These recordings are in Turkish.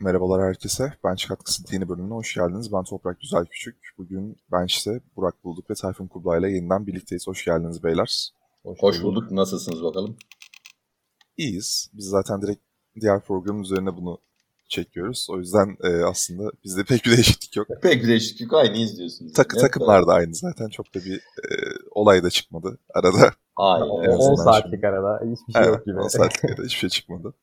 Merhabalar herkese. Bench Katkısı yeni bölümüne hoş geldiniz. Ben Toprak Güzel Küçük. Bugün Bench'te Burak Bulduk ve Tayfun Kublay ile yeniden birlikteyiz. Hoş geldiniz beyler. Hoş, hoş bulduk. Nasılsınız bakalım? İyiyiz. Biz zaten direkt diğer programın üzerine bunu çekiyoruz. O yüzden e, aslında bizde pek bir değişiklik yok. Pek bir değişiklik yok. Aynı izliyorsunuz. Tak yani. Takımlar da aynı zaten. Çok da bir e, olay da çıkmadı arada. Aynen. 10 saatlik arada hiçbir şey evet, yok gibi. 10 saatlik arada hiçbir şey çıkmadı.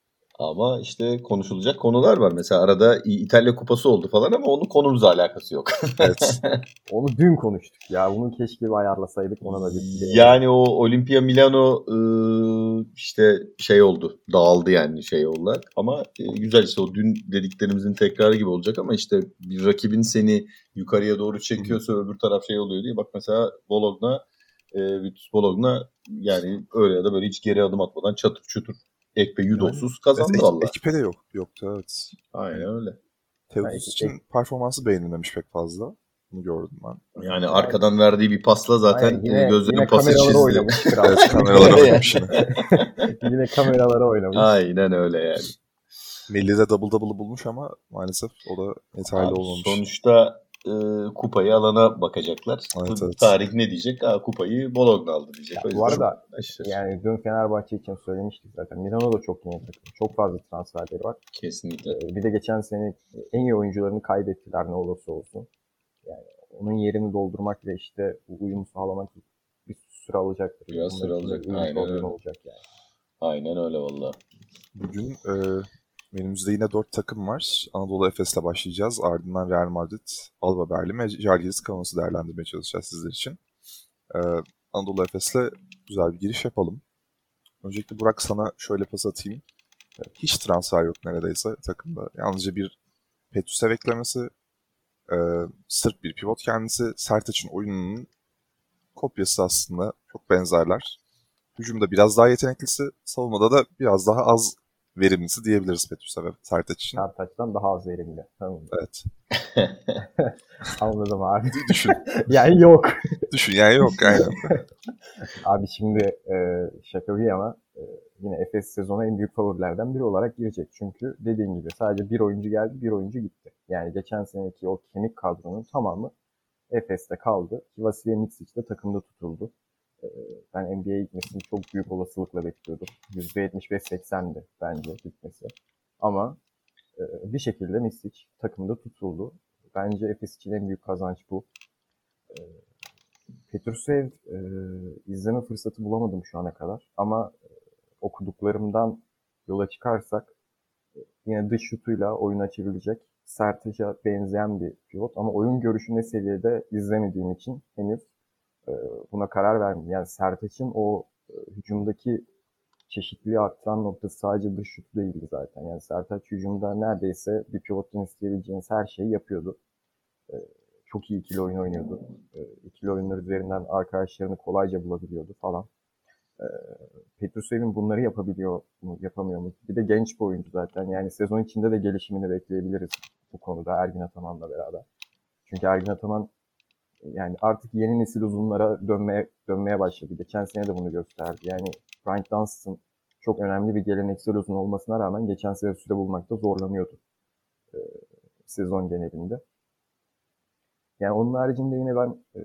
Ama işte konuşulacak konular var. Mesela arada İtalya Kupası oldu falan ama onun konumuzla alakası yok. Evet. Onu dün konuştuk ya. Bunu keşke bir ayarlasaydık ona da bir Yani o Olimpia Milano işte şey oldu. Dağıldı yani şey olarak. Ama güzel işte o dün dediklerimizin tekrarı gibi olacak ama işte bir rakibin seni yukarıya doğru çekiyorsa öbür taraf şey oluyor diye. Bak mesela Bologna Vitus Bologna yani öyle ya da böyle hiç geri adım atmadan çatır çutur Ekpe Yudosuz kazandı evet, valla. Ekipe de yok. Yoktu evet. Aynen öyle. Teodos için ek... performansı beğenilmemiş pek fazla. Bunu gördüm ben. Yani arkadan verdiği bir pasla zaten Aynen, yine, gözlerin yine pası çizdi. Oynamış evet kameralara oynamış yine. yine kameralara oynamış. Aynen öyle yani. Milli de double double bulmuş ama maalesef o da yeterli Abi, olmamış. Sonuçta e, kupayı alana bakacaklar. Evet, evet. Tarih ne diyecek? Aa, kupayı Bologna aldı diyecek. Ya, bu arada aşırı. yani dün Fenerbahçe için söylemiştik zaten. Milano da çok iyi takım. Çok fazla transferleri var. Kesinlikle. Ee, bir de geçen sene en iyi oyuncularını kaybettiler ne olursa olsun. Yani onun yerini doldurmak ve işte bu uyumu sağlamak bir süre alacaktır. Biraz süre alacak. Aynen öyle. Olacak yani. Aynen öyle valla. Bugün e, Önümüzde yine dört takım var. Anadolu Efes'le başlayacağız. Ardından Real Madrid, Alba Berlin ve Jalgiris Kaunos'u değerlendirmeye çalışacağız sizler için. Ee, Anadolu Efes'le güzel bir giriş yapalım. Öncelikle Burak sana şöyle pas atayım. Hiç transfer yok neredeyse takımda. Yalnızca bir Petrusev eklemesi, e, sırf bir pivot kendisi. Sertaç'ın oyununun kopyası aslında. Çok benzerler. Hücumda biraz daha yeteneklisi, savunmada da biraz daha az verimlisi diyebiliriz Petrus'a ve Sertaç için. Sertaç'tan daha az verimli. Tamam. Evet. Anladım abi. Düşün. yani yok. Düşün yani yok aynen. abi şimdi e, şaka bir ama e, yine Efes sezona en büyük favorilerden biri olarak girecek. Çünkü dediğin gibi sadece bir oyuncu geldi, bir oyuncu gitti. Yani geçen seneki o kemik kadronun tamamı Efes'te kaldı. Vasilya Mitsic de takımda tutuldu. Ee, ben NBA'ye gitmesini çok büyük olasılıkla bekliyordum. %75-80'di bence gitmesi. Ama e, bir şekilde Misic takımda tutuldu. Bence Efes için en büyük kazanç bu. E, Petrushev e, izleme fırsatı bulamadım şu ana kadar. Ama okuduklarımdan yola çıkarsak yine dış şutuyla oyun açabilecek Sertaç'a benzeyen bir pivot ama oyun görüşü ne seviyede izlemediğim için henüz e, buna karar vermiyor. Yani Sertaç'ın o e, hücumdaki çeşitliliği arttıran noktası sadece dış şut değildi zaten. Yani Sertaç hücumda neredeyse bir pivottan isteyebileceğiniz her şeyi yapıyordu. E, çok iyi ikili oyun oynuyordu. İkili oyunlar üzerinden arkadaşlarını kolayca bulabiliyordu falan. Petrusev'in bunları yapabiliyor mu, yapamıyor mu? Bir de genç bir oyuncu zaten. Yani sezon içinde de gelişimini bekleyebiliriz bu konuda Ergin Ataman'la beraber. Çünkü Ergin Ataman yani artık yeni nesil uzunlara dönmeye dönmeye başladı. Geçen sene de bunu gösterdi. Yani Frank Dunstan çok önemli bir geleneksel uzun olmasına rağmen geçen sene süre bulmakta zorlanıyordu e, sezon genelinde. Yani onun haricinde yine ben e,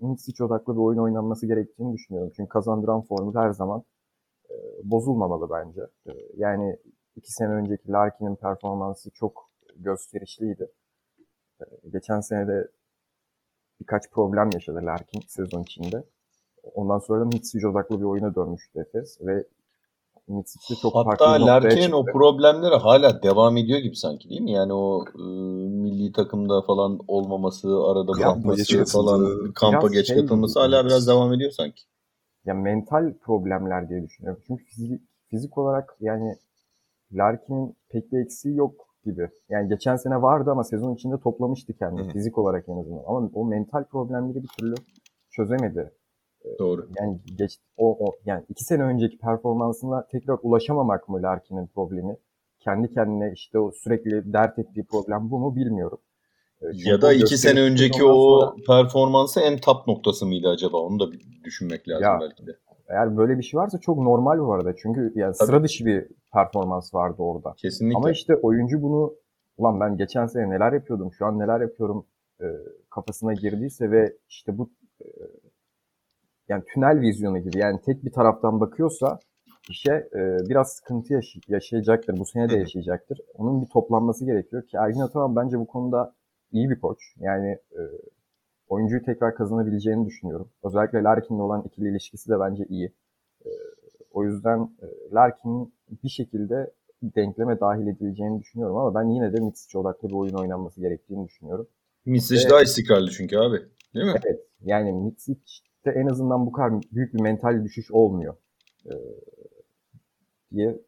Mitsic odaklı bir oyun oynanması gerektiğini düşünüyorum. Çünkü kazandıran formül her zaman e, bozulmamalı bence. E, yani iki sene önceki Larkin'in performansı çok gösterişliydi. E, geçen sene de birkaç problem yaşadı Larkin sezon içinde. Ondan sonra da Mitsic odaklı bir oyuna dönmüştü Efes ve Mitsic'de çok Hatta farklı Hatta Larkin'in o problemleri hala devam ediyor gibi sanki değil mi? Yani o e, milli takımda falan olmaması, arada bırakması falan, kampa geç şey, katılması hala biraz devam ediyor sanki. Ya mental problemler diye düşünüyorum. Çünkü fizik, fizik olarak yani Larkin'in pek bir eksiği yok gibi. Yani geçen sene vardı ama sezon içinde toplamıştı kendini Hı. fizik olarak en azından. Ama o mental problemleri bir türlü çözemedi. Ee, Doğru. Yani geç o, o yani iki sene önceki performansına tekrar ulaşamamak mı Larkin'in problemi? Kendi kendine işte o sürekli dert ettiği problem bu mu bilmiyorum. Ee, çünkü ya da iki sene önceki o sonra... performansı en top noktası mıydı acaba? Onu da düşünmek lazım ya, belki de. Eğer böyle bir şey varsa çok normal bu arada. Çünkü yani Tabii. sıra dışı bir performans vardı orada. Kesinlikle. Ama işte oyuncu bunu ulan ben geçen sene neler yapıyordum, şu an neler yapıyorum e, kafasına girdiyse ve işte bu e, yani tünel vizyonu gibi yani tek bir taraftan bakıyorsa işe e, biraz sıkıntı yaş- yaşayacaktır. Bu sene de yaşayacaktır. Onun bir toplanması gerekiyor ki Ergin Ataman bence bu konuda iyi bir koç. Yani e, oyuncuyu tekrar kazanabileceğini düşünüyorum. Özellikle Larkin'le olan ikili ilişkisi de bence iyi. E, o yüzden e, Larkin'in bir şekilde denkleme dahil edileceğini düşünüyorum ama ben yine de Mitsic odaklı bir oyun oynanması gerektiğini düşünüyorum. Evet. daha istikrarlı çünkü abi. Değil mi? Evet. Yani Mitsic'te en azından bu kadar büyük bir mental düşüş olmuyor. Ee, diye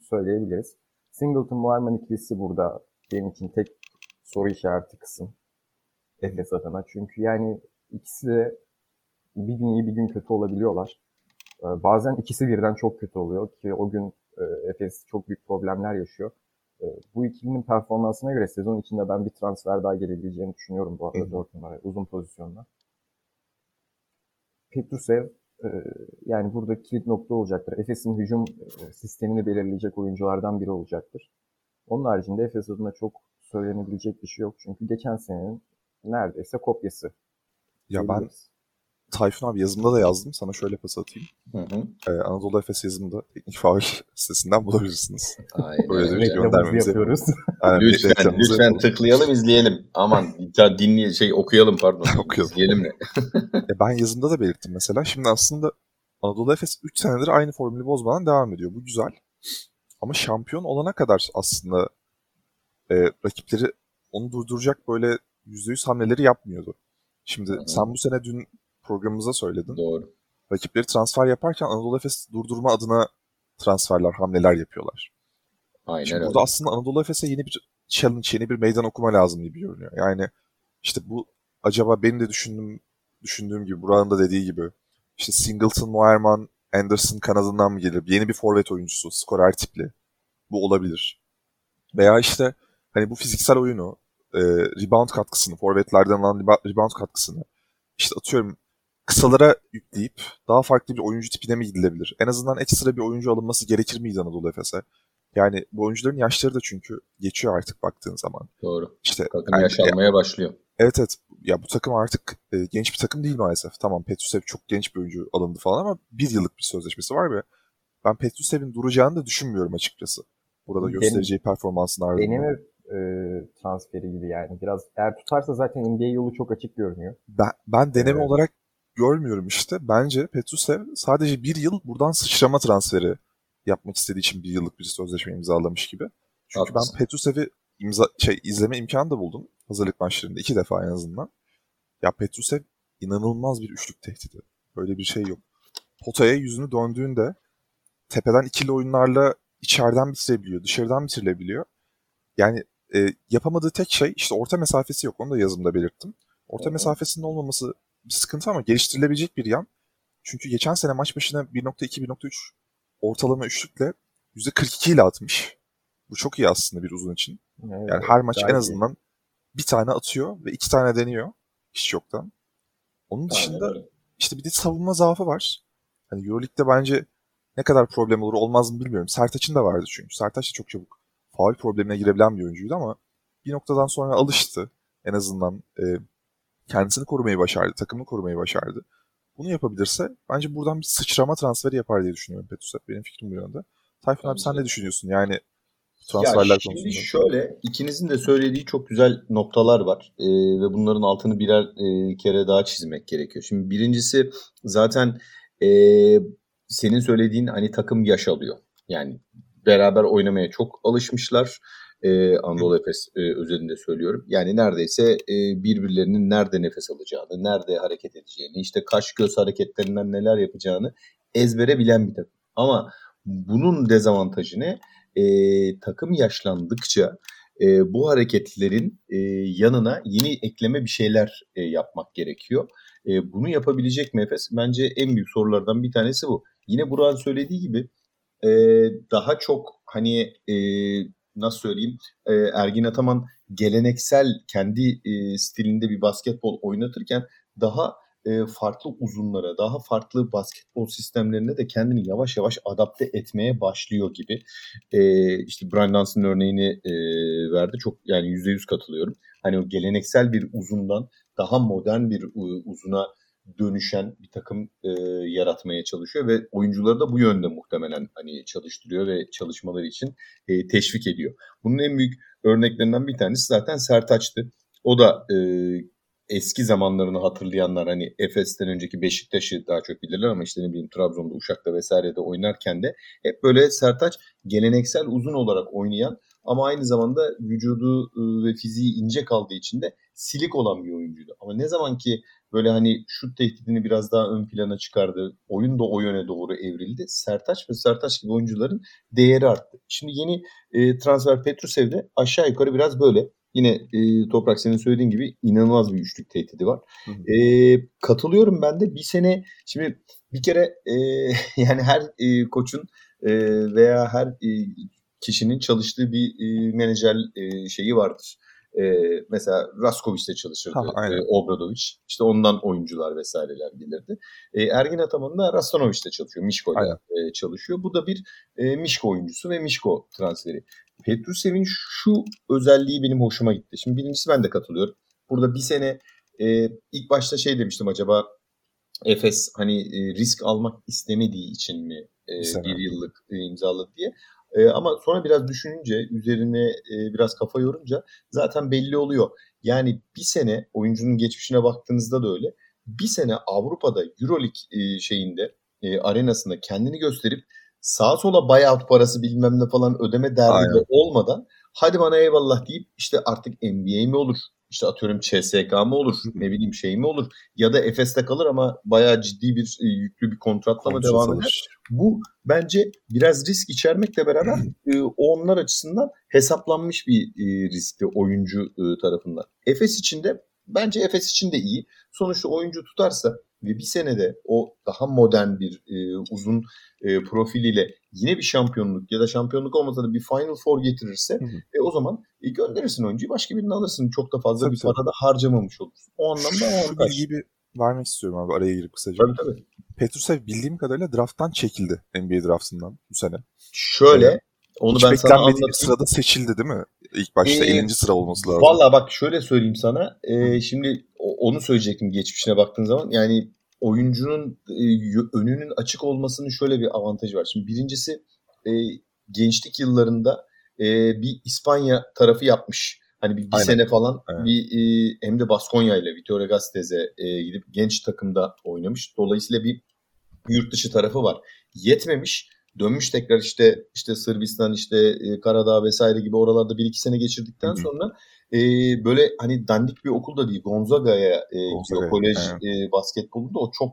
söyleyebiliriz. Singleton Muharman ikilisi burada benim için tek soru işareti kısım. Efes adına. Çünkü yani ikisi de bir gün iyi bir gün kötü olabiliyorlar. Ee, bazen ikisi birden çok kötü oluyor ki o gün Efes çok büyük problemler yaşıyor. Ee, bu ikilinin performansına göre sezon içinde ben bir transfer daha gelebileceğini düşünüyorum bu arada Hı hı. 4 numara uzun pozisyonda. Petrusev e, yani burada kilit nokta olacaktır. Efes'in hücum e, sistemini belirleyecek oyunculardan biri olacaktır. Onun haricinde Efes adına çok söylenebilecek bir şey yok. Çünkü geçen senenin neredeyse kopyası. Ya ben. Tayfun abi yazımda da yazdım. Sana şöyle pas atayım. Hı hı. Ee, Anadolu Efes yazımda teknik faul sitesinden bulabilirsiniz. Aynen Öyle bir göndermemizi- yapıyoruz. Aynen, bir Lütfen, lütfen tıklayalım izleyelim. Aman ya dinleye şey okuyalım pardon. Okuyalım. İzleyelim de. Ya ben yazımda da belirttim mesela. Şimdi aslında Anadolu Efes 3 senedir aynı formülü bozmadan devam ediyor. Bu güzel. Ama şampiyon olana kadar aslında e, rakipleri onu durduracak böyle %100 hamleleri yapmıyordu. Şimdi sen bu sene dün programımıza söyledin. Doğru. Rakipleri transfer yaparken Anadolu Efes durdurma adına transferler, hamleler yapıyorlar. Aynen Şimdi öyle. burada aslında Anadolu Efes'e yeni bir challenge, yeni bir meydan okuma lazım gibi görünüyor. Yani işte bu acaba benim de düşündüğüm, düşündüğüm gibi, Burak'ın da dediği gibi işte Singleton, Moerman, Anderson kanadından mı gelir? Yeni bir forvet oyuncusu, skorer tipli. Bu olabilir. Veya işte hani bu fiziksel oyunu, e, rebound katkısını, forvetlerden alan rebound katkısını işte atıyorum kısalara yükleyip daha farklı bir oyuncu tipine mi gidilebilir? En azından ekstra bir oyuncu alınması gerekir miydi Anadolu Efes'e? Yani bu oyuncuların yaşları da çünkü geçiyor artık baktığın zaman. Doğru. İşte Takım yani- yaşanmaya başlıyor. evet evet ya bu takım artık e, genç bir takım değil maalesef. Tamam Petrusev çok genç bir oyuncu alındı falan ama bir yıllık bir sözleşmesi var ve ben Petrusev'in duracağını da düşünmüyorum açıkçası. Burada Benim- göstereceği performansın ardından. Deneme e, transferi gibi yani. Biraz eğer tutarsa zaten NBA yolu çok açık görünüyor. Ben, ben deneme Evet. olarak görmüyorum işte. Bence Petrusev sadece bir yıl buradan sıçrama transferi yapmak istediği için bir yıllık bir sözleşme imzalamış gibi. Çünkü Haklısın. ben Petrusev'i imza, şey, izleme imkanı da buldum. Hazırlık maçlarında iki defa en azından. Ya Petrusev inanılmaz bir üçlük tehdidi. Böyle bir şey yok. Potaya yüzünü döndüğünde tepeden ikili oyunlarla içeriden bitirebiliyor, dışarıdan bitirilebiliyor. Yani e, yapamadığı tek şey işte orta mesafesi yok. Onu da yazımda belirttim. Orta mesafesinin olmaması sıkıntı ama geliştirilebilecek bir yan. Çünkü geçen sene maç başına 1.2-1.3 ortalama üçlükle %42 ile atmış. Bu çok iyi aslında bir uzun için. Evet, Yani her maç en gayet iyi. azından bir tane atıyor ve iki tane deniyor. Hiç yoktan. Onun dışında Aynen işte bir de savunma zaafı var. Hani Euroleague'de bence ne kadar problem olur olmaz mı bilmiyorum. Sertaç'ın da vardı çünkü. Sertaç da çok çabuk faul problemine girebilen bir oyuncuydu ama bir noktadan sonra alıştı. En azından e, kendisini korumayı başardı, takımını korumayı başardı. Bunu yapabilirse bence buradan bir sıçrama transferi yapar diye düşünüyorum Petrus'e. Benim fikrim bu yönde. Tayfun abi sen ne düşünüyorsun? Yani transferler ya şimdi konusunda. şöyle ikinizin de söylediği çok güzel noktalar var Ee, ve bunların altını birer e, kere daha çizmek gerekiyor. Şimdi birincisi zaten e, senin söylediğin hani takım yaş alıyor. Yani beraber oynamaya çok alışmışlar. Ee, Anadolu Efes e, özelinde söylüyorum. Yani neredeyse e, birbirlerinin nerede nefes alacağını, nerede hareket edeceğini, işte kaş göz hareketlerinden neler yapacağını ezbere bilen bir takım. Ama bunun dezavantajı ne? e, takım yaşlandıkça e, bu hareketlerin e, yanına yeni ekleme bir şeyler e, yapmak gerekiyor. E, bunu yapabilecek mi Efes? Bence en büyük sorulardan bir tanesi bu. Yine Burak'ın söylediği gibi e, daha çok hani e, nasıl söyleyeyim e, Ergin Ataman geleneksel kendi e, stilinde bir basketbol oynatırken daha e, farklı uzunlara, daha farklı basketbol sistemlerine de kendini yavaş yavaş adapte etmeye başlıyor gibi. E, işte Brian Duns'ın örneğini e, verdi. Çok yani %100 katılıyorum. Hani o geleneksel bir uzundan daha modern bir uzuna dönüşen bir takım e, yaratmaya çalışıyor ve oyuncuları da bu yönde muhtemelen hani çalıştırıyor ve çalışmaları için e, teşvik ediyor. Bunun en büyük örneklerinden bir tanesi zaten Sertaç'tı. O da e, eski zamanlarını hatırlayanlar hani Efes'ten önceki Beşiktaş'ı daha çok bilirler ama işte ne bileyim Trabzon'da, Uşak'ta vesairede oynarken de hep böyle Sertaç geleneksel uzun olarak oynayan ama aynı zamanda vücudu ve fiziği ince kaldığı için de silik olan bir oyuncuydu. Ama ne zaman ki böyle hani şut tehdidini biraz daha ön plana çıkardı, oyun da o yöne doğru evrildi. Sertaç ve Sertaç gibi oyuncuların değeri arttı. Şimdi yeni e, transfer Petrusev'de aşağı yukarı biraz böyle. Yine e, Toprak senin söylediğin gibi inanılmaz bir üçlük tehdidi var. E, katılıyorum ben de bir sene şimdi bir kere e, yani her e, koçun e, veya her e, kişinin çalıştığı bir e, menajer e, şeyi vardır. E, mesela Raskovic'te çalışırdı ha, e, Obradovic. İşte ondan oyuncular vesaireler gelirdi. E, Ergin Ataman da Rastanovic'te çalışıyor. Mişko'yla e, çalışıyor. Bu da bir e, Mişko oyuncusu ve Mişko transferi. Petrusev'in şu özelliği benim hoşuma gitti. Şimdi birincisi ben de katılıyorum. Burada bir sene e, ilk başta şey demiştim acaba Efes hani e, risk almak istemediği için mi e, bir yıllık e, imzaladı diye. E, ama sonra biraz düşününce, üzerine e, biraz kafa yorunca zaten belli oluyor. Yani bir sene oyuncunun geçmişine baktığınızda da öyle. Bir sene Avrupa'da Euroleague e, şeyinde, e, arenasında kendini gösterip sağa sola buyout parası bilmem ne falan ödeme derdi olmadan hadi bana eyvallah deyip işte artık NBA mi olur, işte atıyorum CSK mı olur, ne bileyim şey mi olur ya da Efes'te kalır ama bayağı ciddi bir e, yüklü bir kontratla mı devam eder? Bu bence biraz risk içermekle beraber e, onlar açısından hesaplanmış bir e, riskti oyuncu e, tarafından. Efes için de bence Efes için de iyi. Sonuçta oyuncu tutarsa ve bir senede o daha modern bir e, uzun e, profiliyle yine bir şampiyonluk ya da şampiyonluk olmasa da bir Final Four getirirse hı hı. E, o zaman e, gönderirsin oyuncuyu başka birini alırsın. Çok da fazla tabii, bir tabii. para da harcamamış olursun. O anlamda avantaj. Bilgiyi bir vermek istiyorum abi araya girip kısaca. Tabii tabii. Petrushev bildiğim kadarıyla drafttan çekildi NBA draftından bu sene. Şöyle ee, onu Hiç ben sana anlatayım. sırada seçildi değil mi? İlk başta ee, 50. sıra olması lazım. Valla bak şöyle söyleyeyim sana. E, şimdi onu söyleyecektim geçmişine baktığın zaman. Yani oyuncunun e, önünün açık olmasının şöyle bir avantajı var. Şimdi birincisi e, gençlik yıllarında e, bir İspanya tarafı yapmış. Hani bir, bir sene falan Aynen. bir e, hem de Baskonya ile Vitoria Gastez'e e, gidip genç takımda oynamış. Dolayısıyla bir yurt dışı tarafı var. Yetmemiş. Dönmüş tekrar işte işte Sırbistan işte e, Karadağ vesaire gibi oralarda bir iki sene geçirdikten Hı-hı. sonra e, böyle hani dandik bir okul da değil. Gonzaga'ya e, gidiyor kolej e, basketbolunda. O çok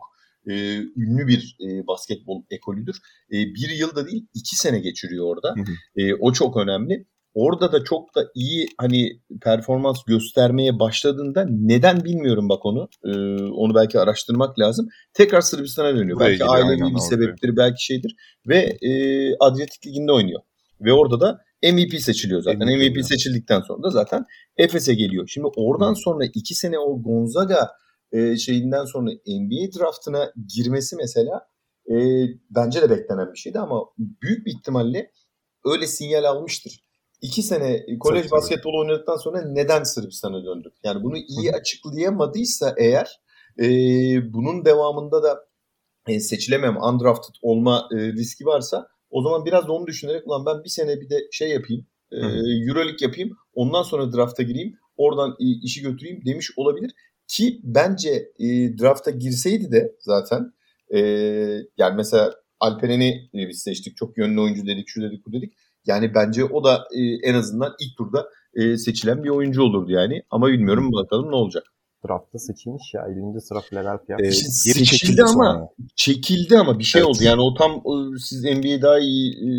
e, ünlü bir e, basketbol ekolüdür. E, bir yıl da değil iki sene geçiriyor orada. E, o çok önemli. Orada da çok da iyi hani performans göstermeye başladığında neden bilmiyorum bak onu. Ee, onu belki araştırmak lazım. Tekrar Sırbistan'a dönüyor. Buraya belki ailevi bir sebeptir, belki şeydir. Ve e, Adriyatik Ligi'nde oynuyor. Ve orada da MVP seçiliyor zaten. MVP, MVP seçildikten sonra da zaten Efes'e geliyor. Şimdi oradan Hı. sonra iki sene o Gonzaga e, şeyinden sonra NBA draftına girmesi mesela e, bence de beklenen bir şeydi ama büyük bir ihtimalle öyle sinyal almıştır. İki sene kolej Çok basketbol oynadıktan sonra neden Sırbistan'a döndü? Yani bunu iyi açıklayamadıysa eğer e, bunun devamında da e, seçilemem, undrafted olma e, riski varsa o zaman biraz da onu düşünerek ulan ben bir sene bir de şey yapayım. E, Euroleague yapayım. Ondan sonra drafta gireyim. Oradan işi götüreyim demiş olabilir. Ki bence e, drafta girseydi de zaten e, yani mesela Alperen'i biz seçtik. Çok yönlü oyuncu dedik, şu dedik, bu dedik. Yani bence o da e, en azından ilk turda e, seçilen bir oyuncu olurdu yani. Ama bilmiyorum bakalım ne olacak draftta seçilmiş ya 50. sıra Philadelphia. Ee, seçildi çekildi ama sonra. çekildi ama bir şey evet. oldu. Yani o tam siz NBA daha iyi e,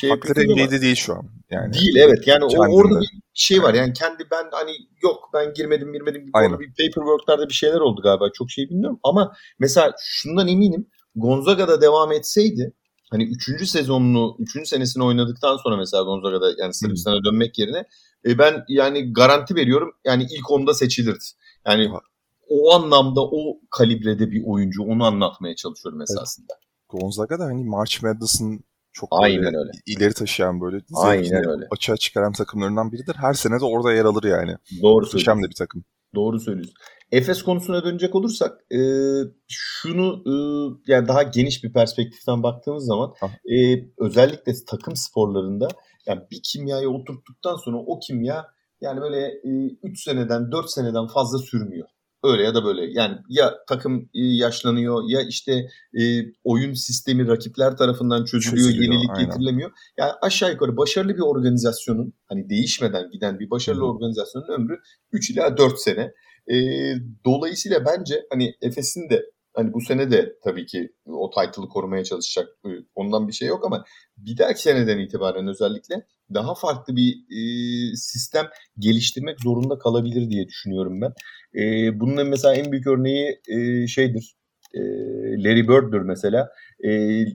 şey Hakları NBA'de değil şu an. Yani değil evet. Yani o, orada bir şey var. Yani kendi ben hani yok ben girmedim girmedim gibi Aynen. bir paperwork'larda bir şeyler oldu galiba. Çok şey bilmiyorum ama mesela şundan eminim Gonzaga'da devam etseydi hani 3. sezonunu 3. senesini oynadıktan sonra mesela Gonzaga'da yani Sırbistan'a dönmek yerine e, ben yani garanti veriyorum yani ilk onda seçilirdi. Yani o anlamda o kalibrede bir oyuncu onu anlatmaya çalışıyorum esasında. Gonzaga da hani March Madness'ın çok böyle Aynen öyle. ileri taşıyan böyle Aynen öyle. açığa çıkaran takımlarından biridir. Her sene de orada yer alır yani. Doğru söylüyorsun. de bir takım. Doğru söylüyorsun. Efes konusuna dönecek olursak e, şunu e, yani daha geniş bir perspektiften baktığımız zaman Ah. e, özellikle takım sporlarında yani bir kimyayı oturttuktan sonra o kimya yani böyle 3 seneden 4 seneden fazla sürmüyor. Öyle ya da böyle yani ya takım e, yaşlanıyor ya işte e, oyun sistemi rakipler tarafından çözülüyor, Çözülüyor, yenilik aynen. getirilemiyor. Yani aşağı yukarı başarılı bir organizasyonun hani değişmeden giden bir başarılı hı. organizasyonun ömrü 3 ila 4 sene. E, dolayısıyla bence hani Efes'in de hani bu sene de tabii ki o title'ı korumaya çalışacak. e, Ondan bir şey yok ama bir dahaki seneden itibaren özellikle daha farklı bir e, sistem geliştirmek zorunda kalabilir diye düşünüyorum ben. E, bunun mesela en büyük örneği e, şeydir. E, Larry Bird'dür mesela. E,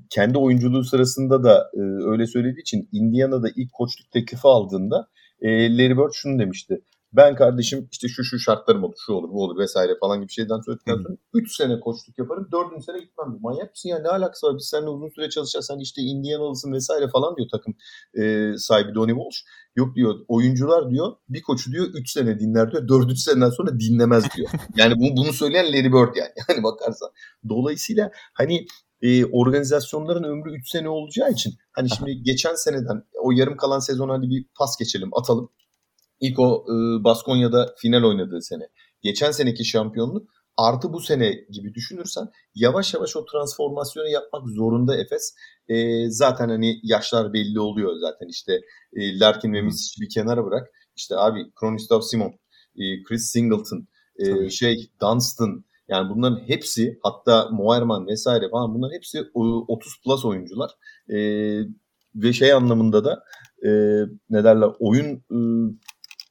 kendi oyunculuğu sırasında da e, öyle söylediği için Indiana'da ilk koçluk teklifi aldığında e, Larry Bird şunu demişti. Ben kardeşim işte şu şu şartlarım olur, şu olur, bu olur vesaire falan gibi şeyden söyledikten sonra 3 sene koçluk yaparım, 4. sene gitmem. diyor. Manyak mısın ya ne alakası var? Biz seninle uzun süre çalışacağız. Sen işte Indiana'lısın vesaire falan diyor takım e, sahibi Donnie Walsh. Yok diyor oyuncular diyor bir koçu diyor 3 sene dinler diyor. 4. seneden sonra dinlemez diyor. Yani bunu, bunu söyleyen Larry Bird yani. Yani bakarsan. Dolayısıyla hani e, organizasyonların ömrü 3 sene olacağı için hani şimdi geçen seneden o yarım kalan sezon hadi bir pas geçelim atalım. İlk o e, Baskonya'da final oynadığı sene. Geçen seneki şampiyonluk artı bu sene gibi düşünürsen yavaş yavaş o transformasyonu yapmak zorunda Efes. E, zaten hani yaşlar belli oluyor zaten işte e, Larkin ve Misic'i bir kenara bırak. İşte abi Kronislav Simon, e, Chris Singleton, e, Tabii. şey Dunstan yani bunların hepsi hatta Moerman vesaire falan bunların hepsi e, 30 plus oyuncular. E, ve şey anlamında da e, ne derler oyun e,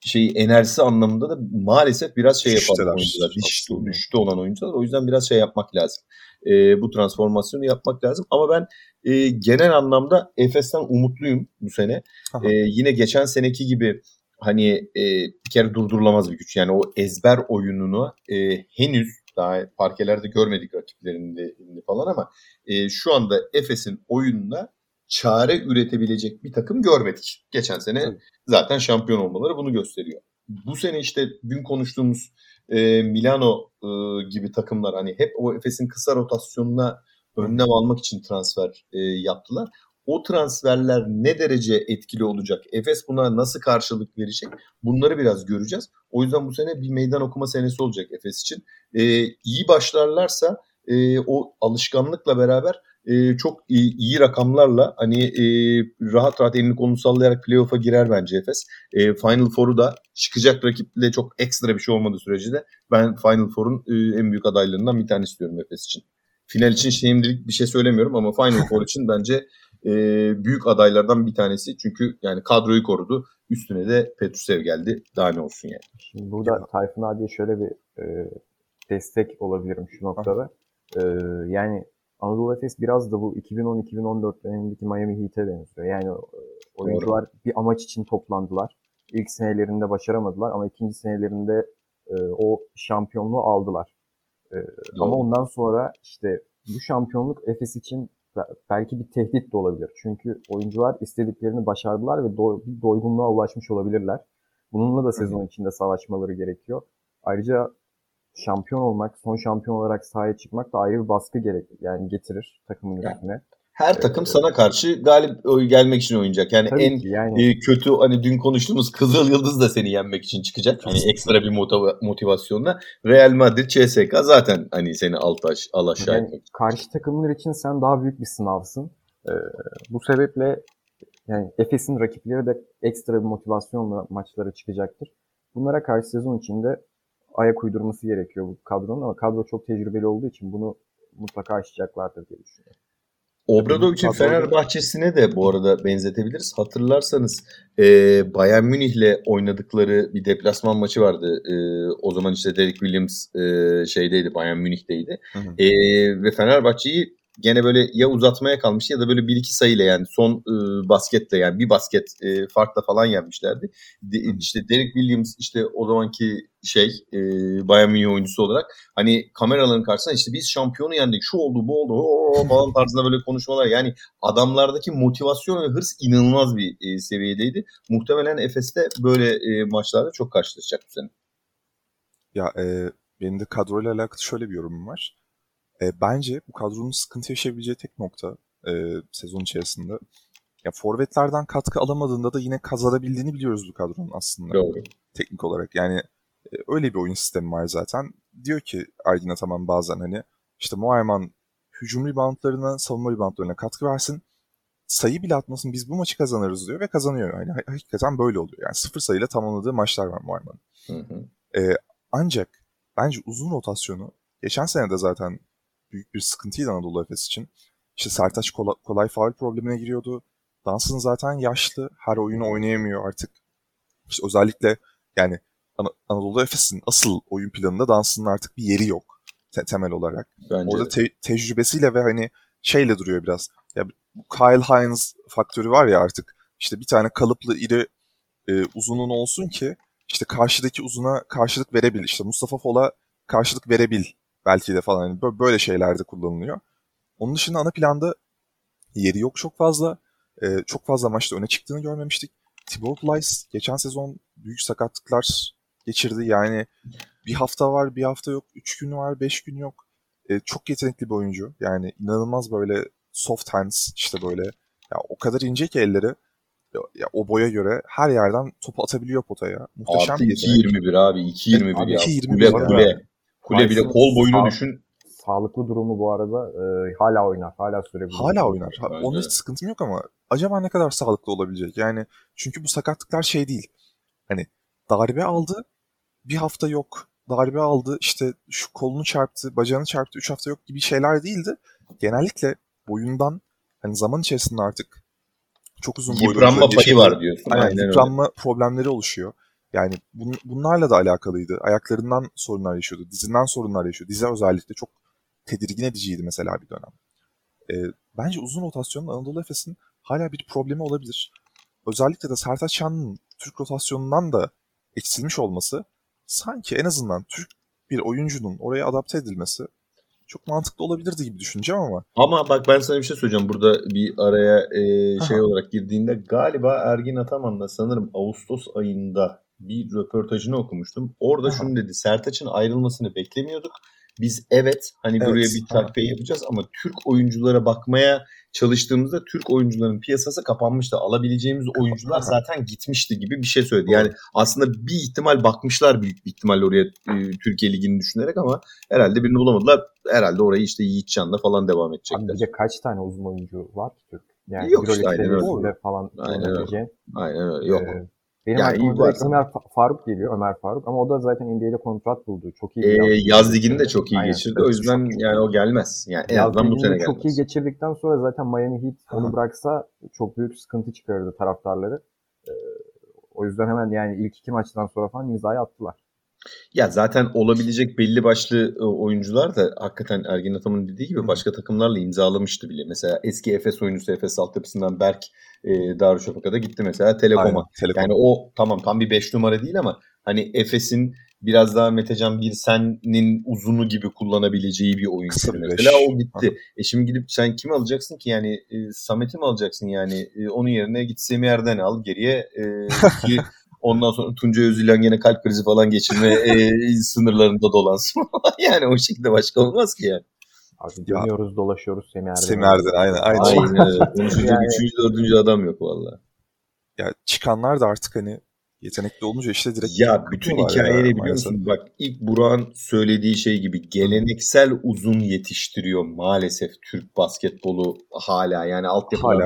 şeyi enerjisi anlamında da maalesef biraz şey yapan oyuncular. Aslında. düşüşte olan oyuncular. O yüzden biraz şey yapmak lazım. E, bu transformasyonu yapmak lazım. Ama ben e, genel anlamda Efes'ten umutluyum bu sene. Aha. E, yine geçen seneki gibi hani e, bir kere durdurulamaz bir güç. Yani o ezber oyununu e, henüz daha parkelerde görmedik rakiplerinde falan ama e, şu anda Efes'in oyununa çare üretebilecek bir takım görmedik. Geçen sene zaten şampiyon olmaları bunu gösteriyor. Bu sene işte dün konuştuğumuz e, Milano e, gibi takımlar hani hep o Efes'in kısa rotasyonuna önlem almak için transfer e, yaptılar. O transferler ne derece etkili olacak? Efes buna nasıl karşılık verecek? Bunları biraz göreceğiz. O yüzden bu sene bir meydan okuma senesi olacak Efes için. E, iyi başlarlarsa e, o alışkanlıkla beraber e, çok iyi, iyi rakamlarla hani e, rahat rahat elini kolunu sallayarak playoff'a girer bence Efes. E, Final Four'u da çıkacak rakiple çok ekstra bir şey olmadığı sürece de ben Final Four'un e, en büyük adaylarından bir tanesi diyorum Efes için. Final için şimdilik bir şey söylemiyorum ama Final Four için bence e, büyük adaylardan bir tanesi. Çünkü yani kadroyu korudu. Üstüne de Petrusev geldi. Daha ne olsun yani. Şimdi burada Tayfun abiye şöyle bir e, destek olabilirim şu noktada. E, yani Anadolu Efes biraz da bu 2010-2014 dönemindeki Miami Heat'e benziyor. Yani e, oyuncular bir amaç için toplandılar. İlk senelerinde başaramadılar ama ikinci senelerinde e, o şampiyonluğu aldılar. E, ama ondan sonra işte bu şampiyonluk Efes için be- belki bir tehdit de olabilir. Çünkü oyuncular istediklerini başardılar ve do- bir doygunluğa ulaşmış olabilirler. Bununla da sezon içinde savaşmaları gerekiyor. Ayrıca şampiyon olmak, son şampiyon olarak sahaya çıkmak da ayrı bir baskı gerek yani getirir takımın Yani üstüne. Her takım sana karşı galip gelmek için oynayacak. Yani Tabii en yani e, kötü hani dün konuştuğumuz Kızıl Yıldız da seni yenmek için çıkacak. Hani ekstra bir motiva- motivasyonla. Real Madrid, CSK zaten hani seni alt aş, al aşağı yani etmek. karşı takımlar için sen daha büyük bir sınavsın. Ee, bu sebeple yani Efes'in rakipleri de ekstra bir motivasyonla maçlara çıkacaktır. Bunlara karşı sezon içinde ayak uydurması gerekiyor bu kadronun ama kadro çok tecrübeli olduğu için bunu mutlaka aşacaklardır diye düşünüyorum. Obradovic'in Kadroda- Fenerbahçe'sine de bu arada benzetebiliriz. Hatırlarsanız e, Bayern Münih'le oynadıkları bir deplasman maçı vardı. E, o zaman işte Derek Williams e, şeydeydi, Bayern Münih'teydi. Hı hı. E, ve Fenerbahçe'yi gene böyle ya uzatmaya kalmış ya da böyle bir iki sayıyla yani son e, basketle yani bir basket e, farkla falan yenmişlerdi. De, işte Derek Williams işte o zamanki şey e, Bayern Münih oyuncusu olarak hani kameraların karşısında işte biz şampiyonu yendik şu oldu bu oldu o falan tarzında böyle konuşmalar yani adamlardaki motivasyon ve hırs inanılmaz bir e, seviyedeydi. Muhtemelen Efes'te böyle e, maçlarda çok karşılaşacak bu sene. Ya e, benim de kadroyla alakalı şöyle bir yorumum var. E, bence bu kadronun sıkıntı yaşayabileceği tek nokta e, sezon içerisinde. Ya forvetlerden katkı alamadığında da yine kazanabildiğini biliyoruz bu kadronun aslında. Doğru. Teknik olarak yani e, öyle bir oyun sistemi var zaten. Diyor ki Ergin Ataman bazen hani işte Muayman hücum reboundlarına, savunma reboundlarına katkı versin. Sayı bile atmasın biz bu maçı kazanırız diyor ve kazanıyor. Yani hakikaten böyle oluyor. Yani sıfır sayıyla tamamladığı maçlar var Muayman'ın. E, ancak bence uzun rotasyonu geçen sene de zaten büyük bir sıkıntıydı Anadolu Efes için. İşte Sertaç kolay, kolay faul problemine giriyordu. Dansın zaten yaşlı. Her oyunu oynayamıyor artık. İşte özellikle yani An- Anadolu Efes'in asıl oyun planında Dansın'ın artık bir yeri yok te- temel olarak. Bence Orada te- tecrübesiyle ve hani şeyle duruyor biraz. Ya bu Kyle Hines faktörü var ya artık. İşte bir tane kalıplı iri e, uzunun olsun ki işte karşıdaki uzuna karşılık verebil. İşte Mustafa Fol'a karşılık verebil belki de falan. Yani böyle şeylerde kullanılıyor. Onun dışında ana planda yeri yok çok fazla. Ee, çok fazla maçta öne çıktığını görmemiştik. Thibaut Plyce geçen sezon büyük sakatlıklar geçirdi. Yani bir hafta var, bir hafta yok. Üç gün var, beş gün yok. Ee, çok yetenekli bir oyuncu. Yani inanılmaz böyle soft hands işte böyle. Ya o kadar ince ki elleri. Ya, o boya göre her yerden topu atabiliyor potaya. Muhteşem Artı bir yetenek. 2.21 abi 2.21 Evet, abi, ya. 2.21 Kule ya. Kule. Bile kol boyunu sağ- düşün. Sağlıklı durumu bu arada e, hala oynar. Hala sürebilir. Hala oynar. Ha, Bence Onun hiç sıkıntım yok ama acaba ne kadar sağlıklı olabilecek? Yani çünkü bu sakatlıklar şey değil. Hani darbe aldı, bir hafta yok. Darbe aldı, işte şu kolunu çarptı, bacağını çarptı, üç hafta yok gibi şeyler değildi. Genellikle boyundan hani zaman içerisinde artık çok uzun boylu Yıpranma payı yaşadığı- var diyorsun. Aynen, Aynen öyle. yıpranma problemleri oluşuyor. Yani bun- bunlarla da alakalıydı. Ayaklarından sorunlar yaşıyordu. Dizinden sorunlar yaşıyordu. Dize özellikle çok tedirgin ediciydi mesela bir dönem. Ee, bence uzun rotasyonun Anadolu Efes'in hala bir problemi olabilir. Özellikle de Sertaç Şanlı'nın Türk rotasyonundan da eksilmiş olması sanki en azından Türk bir oyuncunun oraya adapte edilmesi çok mantıklı olabilirdi gibi düşüneceğim ama Ama bak ben sana bir şey söyleyeceğim. Burada bir araya e, şey Aha. olarak girdiğinde galiba Ergin Ataman'la sanırım Ağustos ayında bir röportajını okumuştum. Orada Aha. şunu dedi. Sertaç'ın ayrılmasını beklemiyorduk. Biz evet hani Evet, buraya bir takviye yapacağız ama Türk oyunculara bakmaya çalıştığımızda Türk oyuncuların piyasası kapanmıştı. Alabileceğimiz oyuncular zaten gitmişti gibi bir şey söyledi. Yani aslında bir ihtimal bakmışlar büyük bir ihtimalle oraya e, Türkiye Ligi'ni düşünerek ama herhalde birini bulamadılar. Herhalde orayı işte Yiğitcan'la falan devam Abi edecekler. de kaç tane uzun oyuncu var ki Türk? Yani Yok işte, aynen öyle. falan Aynen öyle. Aynen öyle. Yok. Ee, benim Yani aklıma iyi. Ömer Fa- Faruk geliyor. Ömer Faruk. Ama o da zaten NBA'de kontrat buldu. Çok iyi Ee, yaz ligini de çok iyi Aynen. geçirdi. O yüzden iyi. yani o gelmez. Yani en azından bu sene çok iyi gelmez. geçirdikten sonra zaten Miami Heat onu bıraksa çok büyük sıkıntı çıkarırdı taraftarları. Ee, o yüzden hemen yani ilk iki maçtan sonra falan imzayı attılar. Ya zaten olabilecek belli başlı e, oyuncular da hakikaten Ergin Ataman'ın dediği gibi başka takımlarla imzalamıştı bile. Mesela eski Efes oyuncusu Efes altyapısından Berk e, Darüşşafaka'da gitti mesela Telekom'a. aynen, Telekom. Yani o tamam tam bir 5 numara değil ama hani Efes'in biraz daha Metecan Birsen'in uzunu gibi kullanabileceği bir bir Mesela o gitti. E şimdi gidip sen kimi alacaksın ki yani e, Samet'i mi alacaksın yani E, onun yerine git Semih Erden al geriye e, ki ondan sonra Tuncay Özülen gene kalp krizi falan geçirme e, sınırlarında dolansın. yani o şekilde başka olmaz ki yani. Abi Ya. dönüyoruz dolaşıyoruz Semih. Semih aynen, aynen. Aynen Yani- üçüncü, dördüncü adam yok valla. Ya çıkanlar da artık hani yetenekli olunca işte direkt Ya bütün kapıyorlar hikaye ya, biliyor maalesef. musun? Bak ilk Burak'ın söylediği şey gibi geleneksel uzun yetiştiriyor maalesef Türk basketbolu hala. Yani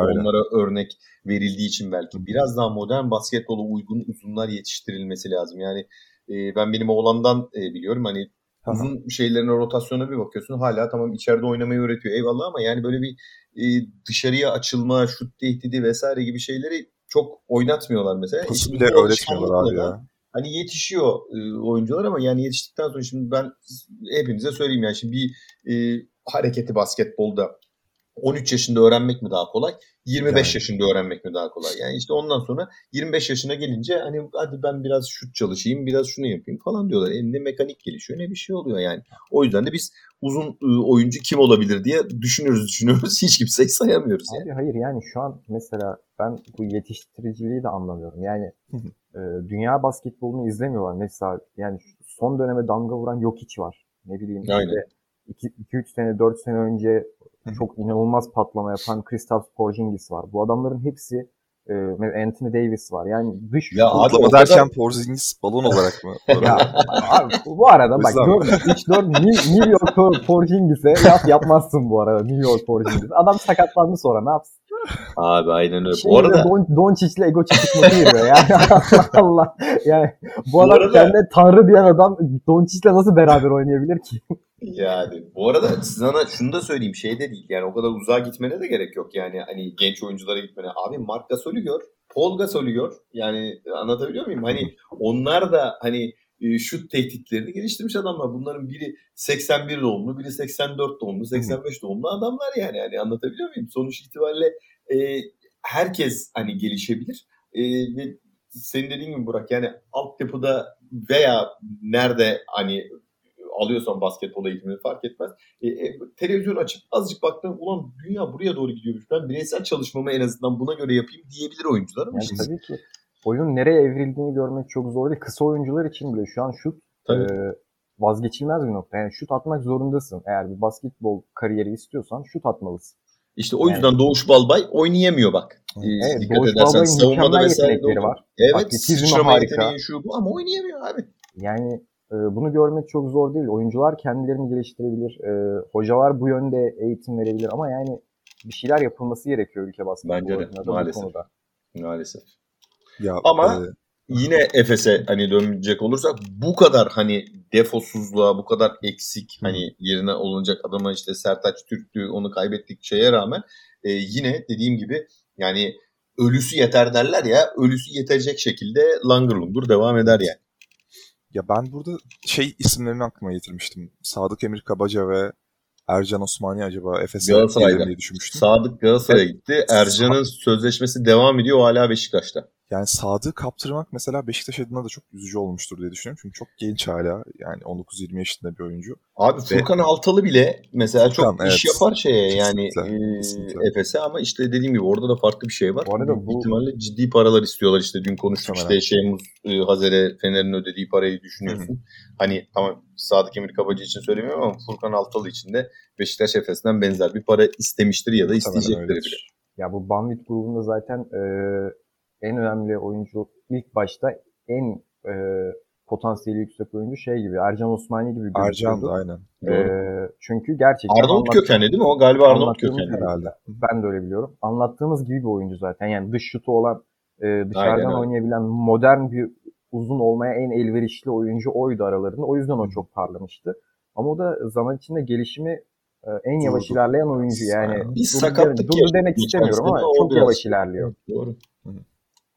öyle. onlara örnek verildiği için belki. Biraz daha modern basketbola uygun uzunlar yetiştirilmesi lazım. Yani e, ben benim oğlandan e, biliyorum hani uzun şeylerine rotasyona bir bakıyorsun hala tamam içeride oynamayı öğretiyor eyvallah ama yani böyle bir e, dışarıya açılma, şut tehdidi vesaire gibi şeyleri çok oynatmıyorlar mesela. Pası Şimdi bile bu öğretmiyorlar abi ya. hani yetişiyor e, oyuncular ama yani yetiştikten sonra şimdi ben hepinize söyleyeyim yani şimdi bir e, hareketi basketbolda 13 yaşında öğrenmek mi daha kolay? 25 Yani. yaşında öğrenmek mi daha kolay? Yani işte ondan sonra 25 yaşına gelince hani hadi ben biraz şut çalışayım, biraz şunu yapayım falan diyorlar. E ne mekanik gelişiyor ne bir şey oluyor yani. O yüzden de biz uzun ıı, oyuncu kim olabilir diye düşünüyoruz düşünüyoruz. Hiç kimseyi sayamıyoruz yani. Abi hayır yani şu an mesela ben bu yetiştiriciliği de anlamıyorum. Yani e, dünya basketbolunu izlemiyorlar. Mesela yani son döneme damga vuran Jokic var. Ne bileyim Aynen. işte 2-3 sene 4 sene önce çok inanılmaz patlama yapan Kristaps Porzingis var. Bu adamların hepsi e, Anthony Davis var. Yani dış Ya kadar- derken Porzingis balon olarak mı? ya abi, bu arada bak yüzden mi? 3-4 New York Por- Porzingis'e laf yapmazsın bu arada New York Porzingis. Adam sakatlandı sonra ne yapsın? Abi aynen öyle. Şimdi Bu arada Don, Doncic'le ego çekişmesi giriyor yani. Allah Allah. Yani bu adam arada- kendine tanrı diyen adam Doncic'le nasıl beraber oynayabilir ki? Yani bu arada sana şunu da söyleyeyim şey de değil yani o kadar uzağa gitmene de gerek yok yani hani genç oyunculara gitmene. Abi Marc Gasol'ü gör, Paul Gasol'ü gör yani anlatabiliyor muyum? Hani onlar da hani e, şut tehditlerini geliştirmiş adamlar. Bunların biri 81 doğumlu, biri 84 doğumlu, 85 doğumlu adamlar yani. yani anlatabiliyor muyum? Sonuç itibariyle e, herkes hani gelişebilir. E, ve senin dediğin gibi Burak yani altyapıda veya nerede hani alıyorsan basketbol eğitimini fark etmez. E, e, televizyon açıp azıcık baktın ulan dünya buraya doğru gidiyormuş. Ben bireysel çalışmamı en azından buna göre yapayım diyebilir oyuncular ama Yani işte tabii ki oyunun nereye evrildiğini görmek çok zor değil. Kısa oyuncular için bile şu an şut Tabii. e, vazgeçilmez bir nokta. Yani şut atmak zorundasın. Eğer bir basketbol kariyeri istiyorsan şut atmalısın. işte o yüzden Doğuş Balbay oynayamıyor bak. Evet, dikkat Doğuş edersen Balbay'ın savunmada vesaire var. Evet Atletizmi sıçrama harika. yeteneği şu bu ama oynayamıyor abi. Yani e, bunu görmek çok zor değil. Oyuncular kendilerini geliştirebilir. E, hocalar bu yönde eğitim verebilir ama yani bir şeyler yapılması gerekiyor ülke basketbolu Bence de, maalesef. konuda. Maalesef. Ya, Ama- e, Yine Efes'e hani dönecek olursak bu kadar hani defosuzluğa bu kadar eksik hani yerine olunacak adama işte Sertaç Türk'tü onu kaybettik şeye rağmen e, yine dediğim gibi yani ölüsü yeter derler ya ölüsü yetecek şekilde langır lungur devam eder yani. Ya ben burada şey isimlerini aklıma getirmiştim. Sadık Emir Kabaca ve Ercan Osmani acaba Efes'e gelir diye düşünmüştüm. Sadık Galatasaray'a gitti. Ercan'ın sözleşmesi devam ediyor o hala Beşiktaş'ta. Yani Sadık'ı kaptırmak mesela Beşiktaş adına da çok üzücü olmuştur diye düşünüyorum. Çünkü çok genç hala. Yani 19-20 yaşında bir oyuncu. Abi Furkan Altalı bile mesela çok Furkan, iş evet. yapar şeye yani Kesinlikle, e, kesinlikle. Efes'e ama işte dediğim gibi orada da farklı bir şey var. Bu arada bu- ihtimalle ciddi paralar istiyorlar işte dün konuştuk işte e, Hazer'e Fener'in ödediği parayı düşünüyorsun. Hani tamam Sadık Emir Kabacı için söylemiyorum ama Furkan Altalı için de Beşiktaş Efes'ten benzer bir para istemiştir ya da isteyecektir bile. Ya bu Banvit grubunda zaten e, en önemli oyuncu ilk başta en e, potansiyeli yüksek oyuncu şey gibi Ercan Osmani gibi Ercan da gözüküyordu. aynen. E, çünkü gerçekten Arnavut kökenli değil mi o? Galiba Arnavut kökenli. gibi- Herhalde. Ben de öyle biliyorum. Anlattığımız gibi bir oyuncu zaten. Yani dış şutu olan, e, Aynen dışarıdan öyle. oynayabilen, modern bir uzun olmaya en elverişli oyuncu oydu aralarında. O yüzden o çok parlamıştı. Ama o da zaman içinde gelişimi e, en yavaş Durdu. ilerleyen oyuncu. Yani Bir durdu, sakatlık durdu demek istemiyorum ama çok yavaş ilerliyor. Doğru. Hı.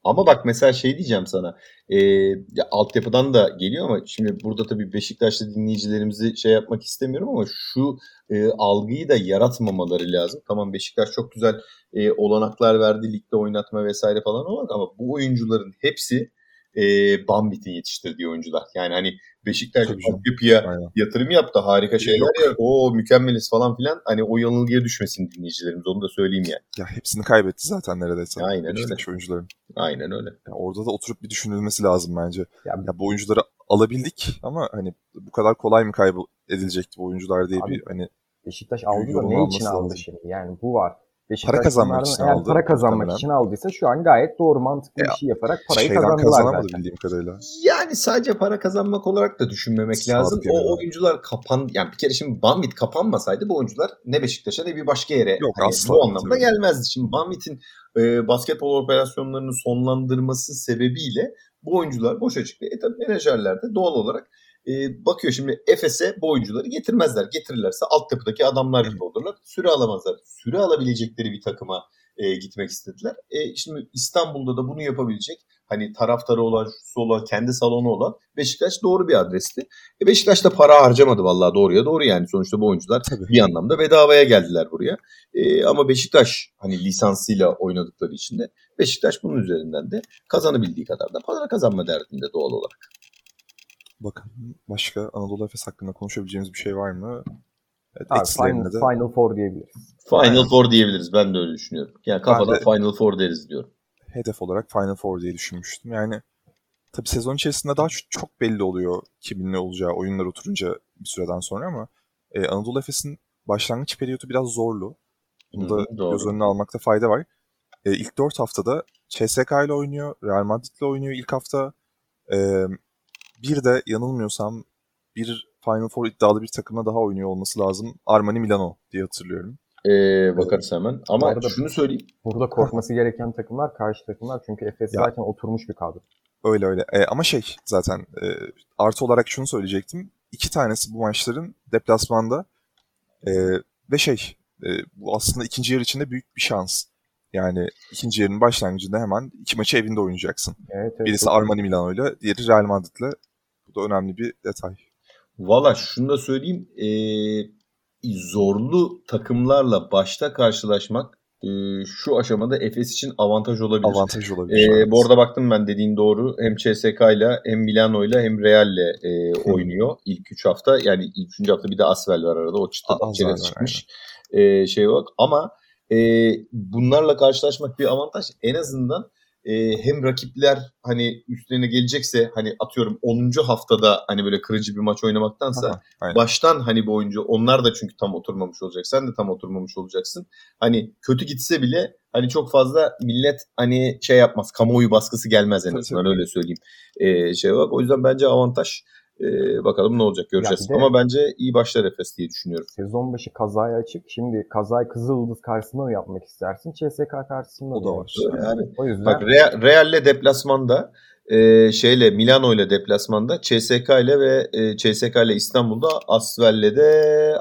Ama bak mesela şey diyeceğim sana. E, ya altyapıdan da geliyor ama şimdi burada tabii Beşiktaşlı dinleyicilerimizi şey yapmak istemiyorum ama şu e, algıyı da yaratmamaları lazım. Tamam Beşiktaş çok güzel e, olanaklar verdi ligde oynatma vesaire falan ama ama bu oyuncuların hepsi e, Bambit'in yetiştirdiği oyuncular. Yani hani Beşiktaş altyapıya yatırım yaptı. Harika şeyler ya. O mükemmeliz falan filan. Hani o yanılgıya düşmesin dinleyicilerimiz. Onu da söyleyeyim yani. Ya hepsini kaybetti zaten neredeyse. Aynen öyle. Beşiktaş oyuncuların. Aynen öyle. Ya orada da oturup bir düşünülmesi lazım bence. Ya, Ya bu oyuncuları alabildik ama hani bu kadar kolay mı kaybedilecekti bu oyuncular diye Abi, bir hani Beşiktaş aldı da ne için aldı lazım. şimdi? Yani bu var. Beşiktaş Para kazanmak için eğer aldı para kazanmak muhtemelen. için aldıysa şu an gayet doğru mantıklı Ya, bir şey yaparak parayı kazandılar kazanamadı zaten. bildiğim kadarıyla. Yani sadece para kazanmak olarak da düşünmemek Sadık lazım. O oyuncular kapan yani bir kere şimdi Bambit kapanmasaydı bu oyuncular ne Beşiktaş'a ne bir başka yere Yok, hani asla, bu anlamda tabii. gelmezdi. Şimdi Bambit'in e, basketbol operasyonlarını sonlandırması sebebiyle bu oyuncular boşa çıktı. E tabii menajerler de doğal olarak e, bakıyor şimdi Efes'e bu oyuncuları getirmezler. Getirirlerse altyapıdaki adamlar gibi olurlar. Süre alamazlar. Süre alabilecekleri bir takıma e, gitmek istediler. E, şimdi İstanbul'da da bunu yapabilecek hani taraftarı olan, şusu olan, kendi salonu olan Beşiktaş doğru bir adresti. E Beşiktaş da para harcamadı vallahi doğruya doğru yani. Sonuçta bu oyuncular Tabii. bir anlamda bedavaya geldiler buraya. E, ama Beşiktaş hani lisansıyla oynadıkları için de Beşiktaş bunun üzerinden de kazanabildiği kadar da para kazanma derdinde doğal olarak. Bakalım başka Anadolu Efes hakkında konuşabileceğimiz bir şey var mı? Evet, Abi Final, de Final Four diyebiliriz. Final. Four diyebiliriz. Ben de öyle düşünüyorum. Yani kafadan de- Final Four deriz diyorum. hedef olarak Final Four diye düşünmüştüm. Yani tabii sezon içerisinde daha çok belli oluyor kimin ne olacağı oyunlar oturunca bir süreden sonra ama e, Anadolu Efes'in başlangıç periyodu biraz zorlu. Bunu da Hı hı, doğru. göz önüne almakta fayda var. E, ilk 4 haftada CSK ile oynuyor, Real Madrid ile oynuyor ilk hafta. E, bir de yanılmıyorsam bir Final Four iddialı bir takımla daha oynuyor olması lazım. Armani Milano diye hatırlıyorum. Ee, bakarız hemen. Ama arada- şunu söyleyeyim. Burada korkması gereken takımlar karşı takımlar çünkü Efes Ya. zaten oturmuş bir kadro. Öyle öyle. E, ama şey zaten e, artı olarak şunu söyleyecektim. İki tanesi bu maçların deplasmanda E, ve şey e, bu aslında ikinci yarı içinde büyük bir şans. Yani ikinci yarının başlangıcında hemen iki maçı evinde oynayacaksın. Evet, evet, Birisi Armani Milano'yla, diğeri Real Madrid'le. Bu da önemli bir detay. Valla şunu da söyleyeyim. ee, zorlu takımlarla başta karşılaşmak ee, şu aşamada Efes için avantaj olabilir. Avantaj olabilir. Evet. bu arada baktım ben dediğin doğru. Hem CSK ile hem Milano ile hem Real ile e, oynuyor ilk 3 hafta. Yani ilk 3. hafta bir de Asvel var arada. O çıktı. A- Asvel çerez çıkmış. E, şey yok. Ama e, bunlarla karşılaşmak bir avantaj. En azından e, hem rakipler hani üstlerine gelecekse hani atıyorum 10. haftada hani böyle kırıcı bir maç oynamaktansa Aha, aynen. baştan hani bu oyuncu onlar da çünkü tam oturmamış olacak. Sen de tam oturmamış olacaksın. Hani kötü gitse bile hani çok fazla millet hani şey yapmaz. Kamuoyu baskısı gelmez en azından öyle söyleyeyim. Ee, şey olarak. O yüzden bence avantaj. Ee, bakalım ne olacak göreceğiz. de- Ama bence iyi başlar Efes diye düşünüyorum. Sezon başı kazaya açık. Şimdi kazayı Kızıldız karşısında mı yapmak istersin? CSK karşısında O mı da yani? var. Öyle abi. O yüzden Bak Real, Real'le deplasmanda e, şeyle Milano ile deplasmanda CSK ile ve e, CSK ile İstanbul'da Asvel'le de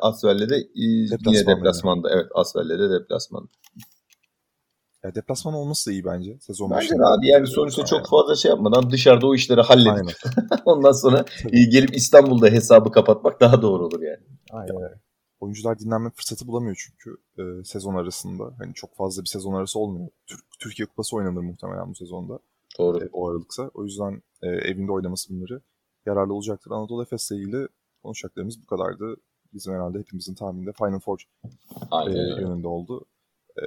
Asvel'le de e, yine Deplasmanda. deplasmanda. Evet Asvel'le de deplasmanda. Ya deplasman olması da iyi bence sezon Bence başında. de abi yani sonuçta çok fazla şey yapmadan dışarıda o işleri halledip ondan sonra gelip İstanbul'da hesabı kapatmak daha doğru olur yani. aynen öyle. Oyuncular dinlenme fırsatı bulamıyor çünkü e, sezon arasında. Hani çok fazla bir sezon arası olmuyor. Türk, Türkiye Kupası oynanır muhtemelen bu sezonda. Doğru. e, o aralıksa. O yüzden e, evinde oynaması bunları yararlı olacaktır. Anadolu Efes'le ilgili konuşacaklarımız bu kadardı. Bizim herhalde hepimizin tahmininde Final Four e, Aynen yönünde oldu. E,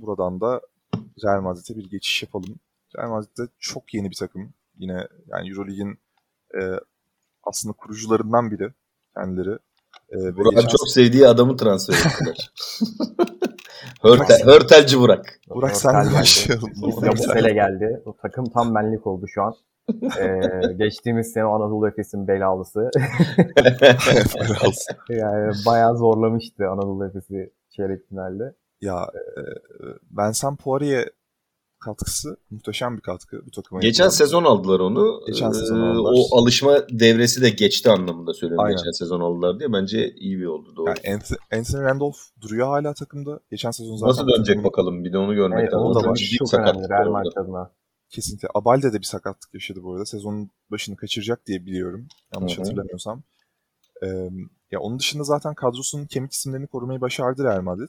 buradan da Real Madrid'e bir geçiş yapalım. Real Madrid de çok yeni bir takım. Yine yani Euroleague'in e, aslında kurucularından biri kendileri. E, Burak'ın geçen çok sevdiği adamı transfer ettiler. Hörtel, hörtelci Burak. Burak sen de başlayalım. Yabusele geldi. O takım tam benlik oldu şu an. Ee, geçtiğimiz sene Anadolu Efes'in belalısı. Yani bayağı zorlamıştı Anadolu Efes'i çeyrek finalde. Ya e, Vincent Poirier katkısı muhteşem bir katkı bu takıma. Geçen yapılan. sezon aldılar onu. Geçen sezon aldılar. O alışma devresi de geçti anlamında söylüyorum. Aynen. Geçen sezon aldılar diye. Bence iyi bir oldu doğru. Yani Anthony, Anthony Randolph duruyor hala takımda. Geçen sezon zaten Nasıl dönecek takımın- bakalım bir de onu görmek lazım. o da var. Çok sakatlık önemli Real. Madrid adına. Kesinlikle. Abalde de bir sakatlık yaşadı bu arada. Sezonun başını kaçıracak diye biliyorum. Yanlış Hı hı. hatırlamıyorsam. Ee, ya onun dışında zaten kadrosunun kemik isimlerini korumayı başardı Real Madrid.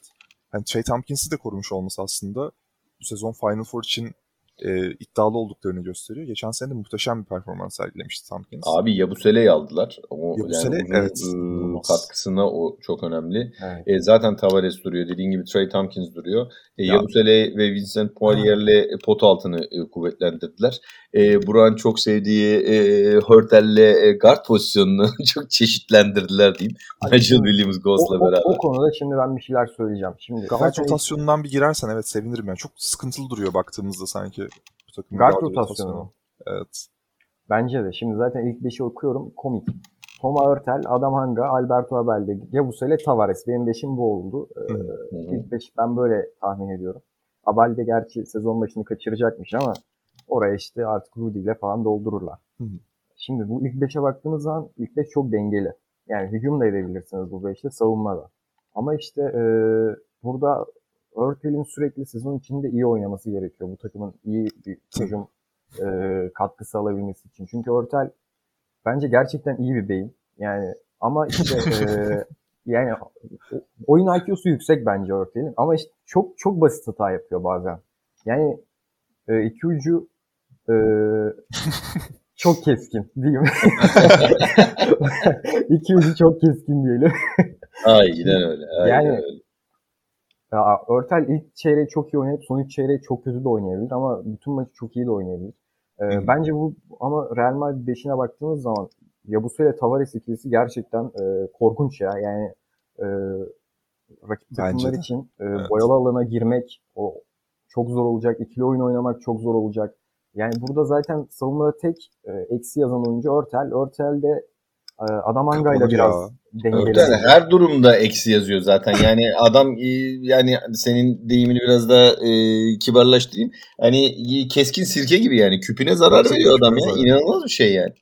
Yani Trey Tompkins'i de korumuş olması aslında bu sezon Final Four için e, iddialı olduklarını gösteriyor. Geçen sene de muhteşem bir performans sergilemişti Tompkins. Abi Yabusele'yi aldılar. O, Yabusele, yani evet. İnanılmaz. katkısına o çok önemli. Evet. E, zaten Tavares duruyor. Dediğin gibi Trey Tompkins duruyor. E, Ya. Yabusele ve Vincent Poirier'le pot altını e, kuvvetlendirdiler. E, Burak'ın çok sevdiği e, Hörtel'le e, guard pozisyonunu çok çeşitlendirdiler diyeyim. Nigel Williams O, Ghost'la o, beraber. o konuda şimdi ben bir şeyler söyleyeceğim. Şimdi Guard rotasyonundan bir girersen evet sevinirim yani. Çok sıkıntılı duruyor baktığımızda sanki bu takımın guard guard rotasyonu. Evet. Bence de. Şimdi zaten ilk beşi okuyorum. Komik. Toma Örtel, Adam Hanga, Alberto Abelde, Yabusele, Tavares. Benim beşim bu oldu. Ee, ilk beş ben böyle tahmin ediyorum. Abalde gerçi sezon başını kaçıracakmış ama oraya işte artık Rudy ile falan doldururlar. Hı hı. Şimdi bu ilk beşe baktığımız zaman ilk beş çok dengeli. Yani hücum da edebilirsiniz bu beşte, savunma da. Ama işte e, burada Örtel'in sürekli sezon içinde iyi oynaması gerekiyor. Bu takımın iyi bir hücum e, katkısı alabilmesi için. Çünkü Örtel bence gerçekten iyi bir beyin. Yani ama işte e, yani oyun IQ'su yüksek bence Örtel'in ama işte çok çok basit hata yapıyor bazen. Yani e, iki ucu e, çok keskin diyeyim. iki ucu çok keskin diyelim. Aynen öyle. Aynen Yani- öyle. Ya, Örtel ilk çeyreği çok iyi oynayıp son üç çeyreği çok kötü de oynayabilir ama bütün maçı çok iyi de oynayabilir. Ee, bence bu ama Real Madrid 5'ine baktığımız zaman Yabusele ile Tavares ikilisi gerçekten e, korkunç ya. Yani e, rakip takımlar için e, Evet. boyalı alana girmek o çok zor olacak. İkili oyun oynamak çok zor olacak. Yani burada zaten savunmada tek e, eksi yazan oyuncu Örtel. Örtel de Adamanga ile biraz dengeli. Örtel her durumda eksi yazıyor zaten. Yani adam yani senin deyimini biraz daha e, kibarlaştırayım. Hani keskin sirke gibi yani. Küpüne zarar veriyor adam ya. zarar. İnanılmaz bir şey yani.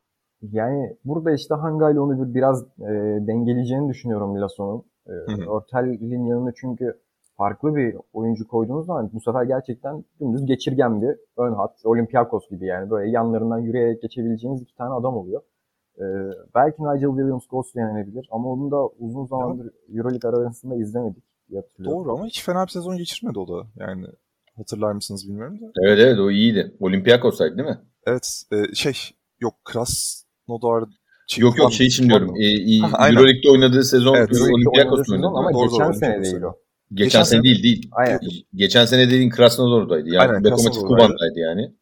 Yani burada işte Hanga ile onu bir biraz e, dengeleyeceğini düşünüyorum Milason'un. E. Örtel'in yanına çünkü farklı bir oyuncu koyduğunuz zaman bu sefer gerçekten dümdüz geçirgen bir ön hat. Olympiakos gibi yani böyle yanlarından yürüyerek geçebileceğiniz iki tane adam oluyor. E, belki Nigel Williams-Goss denenebilir ama onu da uzun zamandır Euroleague arasında izlemedik diye hatırlıyorum. Doğru ama hiç fena bir sezon geçirmedi o da. Yani hatırlar mısınız bilmiyorum da. Evet evet o iyiydi. Olympiakos'taydı değil mi? Evet e, şey yok Krasnodar Yok yok şey için diyorum. E, e. Euroleague'de oynadığı sezon Evet, sezon oynadı. ama? Doğru, geçen doğru, sene Olympiakos değil o. Geçen, Geçen sene sene- değil değil. Aynen. Geçen sene dediğin Krasnodar'daydı. Yani Aynen, Lokomotiv. Kuban'daydı yani.